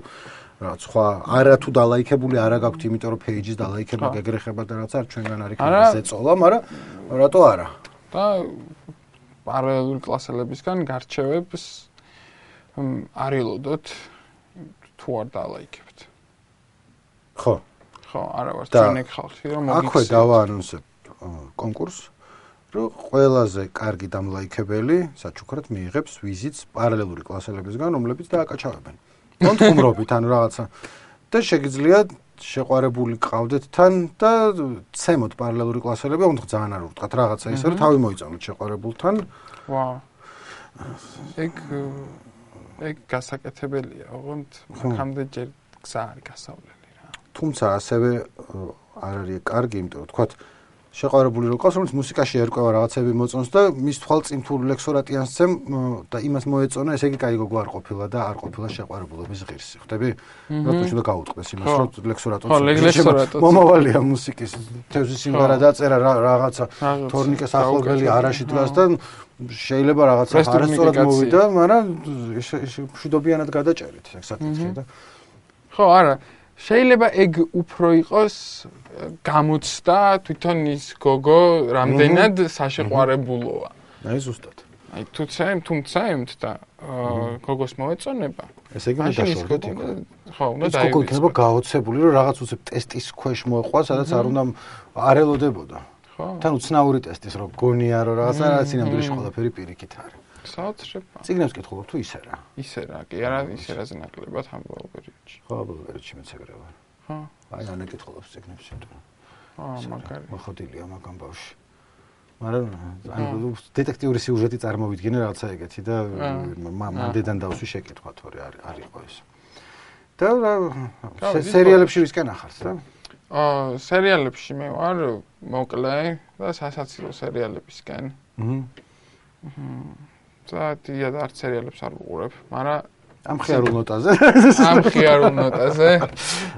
რაღაც სხვა არა თუ დალაიქებული არა გაქვთ იმიტომ რომ პეიჯის დალაიქება გეგრეხება და რაღაცა არ ჩვენგან არ არა. იქნება ზეწოლა მაგრამ რატო არა? და პარალელური კლასელებისგან გარჩევებს არ ილოდოთ თუ არ დალაიქებთ ხო. ხო არა ვარ ჩვენ ეგ ხალხი რომ აქვე მოგიქცევთ. დავაანონსებ ა, კონკურსს რომ ყველაზე კარგი დამლაიქებელი საჩუქრად მიიღებს ვიზიტს პარალელური კლასელებისგან რომლებიც დააკაჩავებენ. კონტუმრობით ანუ რაღაცა. და შეგიძლიათ შეყვარებული ყავდეთ თან და ცემოთ პარალელური კლასელები ოღონდ ძალიან არ ურტყათ რაღაცა ისე რომ თავი მოიწონოთ შეყვარებულთან. ვა ეგ ეგ გასაკეთებელია ოღონდ მაგამდე ჯერ გზა არის გასავლელი რა. თუმცა ასევე არ არის კარგი იმიტომ რომ თქვათ შეყვარებული რო ყავს რომელიც მუსიკაში ერკვევა რაღაცები მოწონს და მის თვალწინ თუ ლექსორატიანს წემ ო, და იმას მოეწონა ესე იგი კაი გოგო არ ყოფილა და არ ყოფილა შეყვარებულობის ღირსი. ხვდები? რატომ შეიძლება გაუტყდეს იმას რომ ლექსორატონს მომავალია მუსიკის თევზის სიმღერა დაწერა რა- რაღაცა თორნიკეს ახლობელი არაში დგას და შეიძლება რაღაცა არასწორად მოვიდა მაგრამ ის- ის მშვიდობიანად გადაჭერით ეგ საკითხი და ხო არა. შეიძლება ეგ უფრო იყოს გამოცდა თვითონ ის გოგო რამდენად საშეყვარებულოა. აი ზუსტად. აი თუ ცემ თუ ცემთ და გოგოს მოეწონება. ესე იგი ის იქ უნდა- ხო უნდა ეს გოგო იქნება გაოცებული რომ რაღაც უცებ ტესტის ქვეშ მოეყვა სადაც არ უნდა არ ელოდებოდა ხო? თან უცნაური ტესტის რომ გონია რომ რაღაცა რაღაც ინამდვილეში ყველაფერი პირიქით არის. საოცრება ციგნებს კითხულობ თუ ისე რა? ისე რა კი არა ისე რა ზნაკლებად ამბობ პერიოდში ხო ბოლგერჩი მეც ეგრე ვარ. ხო. აი ანა კითხულობს ციგნებს იმიტომ აა მაგარი. მოხდილია მაგამ ბავში მაგრამ ანუ დეტექტიური სიუჟეტი წარმოვიდგინე რაღაცა ეგეთი და მა- მანდედან დავსვი შეკითხვა თორე არ არ იყო ეს. და რა, სერიალებში ვისკენ ახართ რა აა სერიალებში მე ვარ მოკლე და სასაცილო სერიალებისგან მჰმ. და დიად არ სერიალებს არ ვუყურებ მაგრამ ამ ხიარულ ნოტაზე ამ ხიარულ ნოტაზე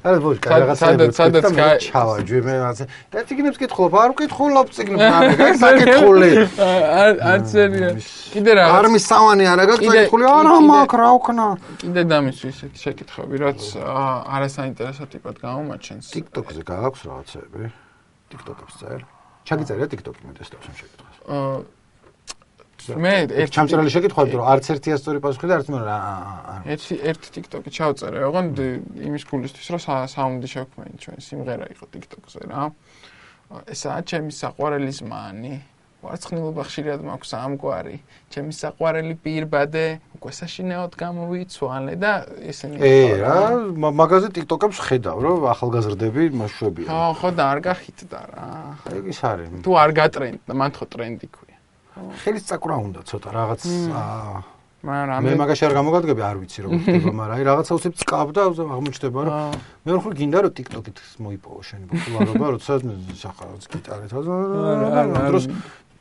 არა ბოშ კაი სად- რაღაცა სადაც- ჩავაჯვე მე რაღაცა და ციგნებს კითხულობ არ ვკითხულობ ციგნებს *laughs* არა გაი საკითხული. არ არ სერიალი კიდე არ რაღაც მისავანი არა გაქვს საკითხული არა მაგ რა ვქნა? კიდე დამისვი ისეთი შეკითხები რაც არასაინტერესო ტიპად გამომაჩენს TikTok-ზე გააქვს რაღაცები. TikTok-ებს წერ. ჩაგიწერია TikTok-ი მე ტესტავს ამ შეკითხვას აა, მე ერთ ჩამწერალი შეკითხვები რომ არც ერთი ასწორი პასუხი და არც მე რა ერთი ერთი TikTok-ი ჩავწერე, ოღონდ იმის გულისთვის რომ სა- საუნდი შექმენი ჩვენ სიმღერა იყო TikTok-ზე რა. ესაა ჩემი საყვარელი ზმანი. ვარცხნილობა ხშირად მაქვს ამგვარი. ჩემი საყვარელი პირბადე უკვე საშინაოდ გამოვიცვალე და ესენი ე რა მა- მაგაზე TikTok-ებს ხედავ რომ ახალგაზრდები მაშვებია. ხო, ხო და არ გახიტდა რა. ეგ ის არის. თუ არ გატრენდ, მან ხო ტრენდი ქვია. ხელის წაკვრა უნდა ცოტა რაღაც მაგრამ მე მაგაში არ გამოგადგები, არ ვიცი როგორ ხდება, მაგრამ აი რაღაცა უსებ წკავ და აღმოჩნდება რომ მე ვხურ გინდა რომ TikTok-ით მოიპოვო შენი პოპულარობა, როცა სახარაც გიტარით დროს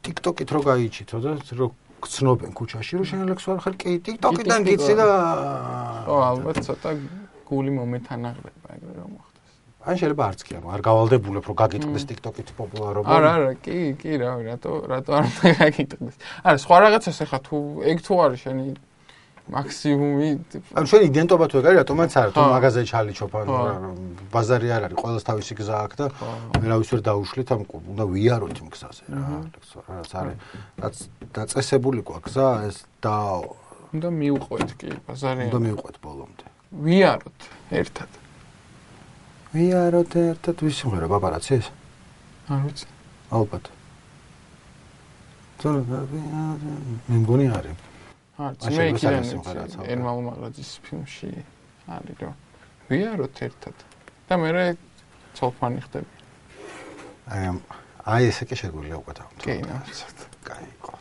TikTok-ით რო გაიჩითო და რო გცნობენ ქუჩაში რომ შენ ლექს ვარ ხარ კი TikTok-იდან გიცი და ხო, ალბათ ცოტა გული მომეთანაღდება ეგრე რომ მოხდეს. ან შეიძლება არც კი არა, არ გავალდებულებ რომ გაგიტყდეს TikTok-ით პოპულარობა. არა, არა, კი, კი, რავი, რატო რატო არ უნდა გაგიტყდეს. არა, სხვა რაღაცას ახლა თუ ეგ თუ არის შენი მაქსიმუმი ან შენ იდენტობა თუ ეგ არის, რატომაც არა, თუ ხო. მაღაზიაში ჩალიჩობ ან რა, ბაზარი არ არის, ყოველს თავისი გზა აქვს და ხო. ვერავის ვერ დაუშლით ამ უნდა ვიაროთ იმ გზაზე რა, რაც არის. დაწესებული ყვა გზა ეს და უნდა მიუყვეთ კი ბაზარი. უნდა მივყვეთ ბოლომდე. ვიაროთ ერთად. ვიაროთ ერთად ვის სიმღერა პაპარაცი ეს? არ ვიცი. ალბათ. ზონა მე მგონი არის. არც მე ალბათ. ერმალ მაღლაძის ფილმში არის რომ ვიაროთ ერთად. და მე რე ცოლფანი ხდები. აი აი ესე კი შეგვიძლია დავთვალოთ. კი, ნაცად. კაი იყო.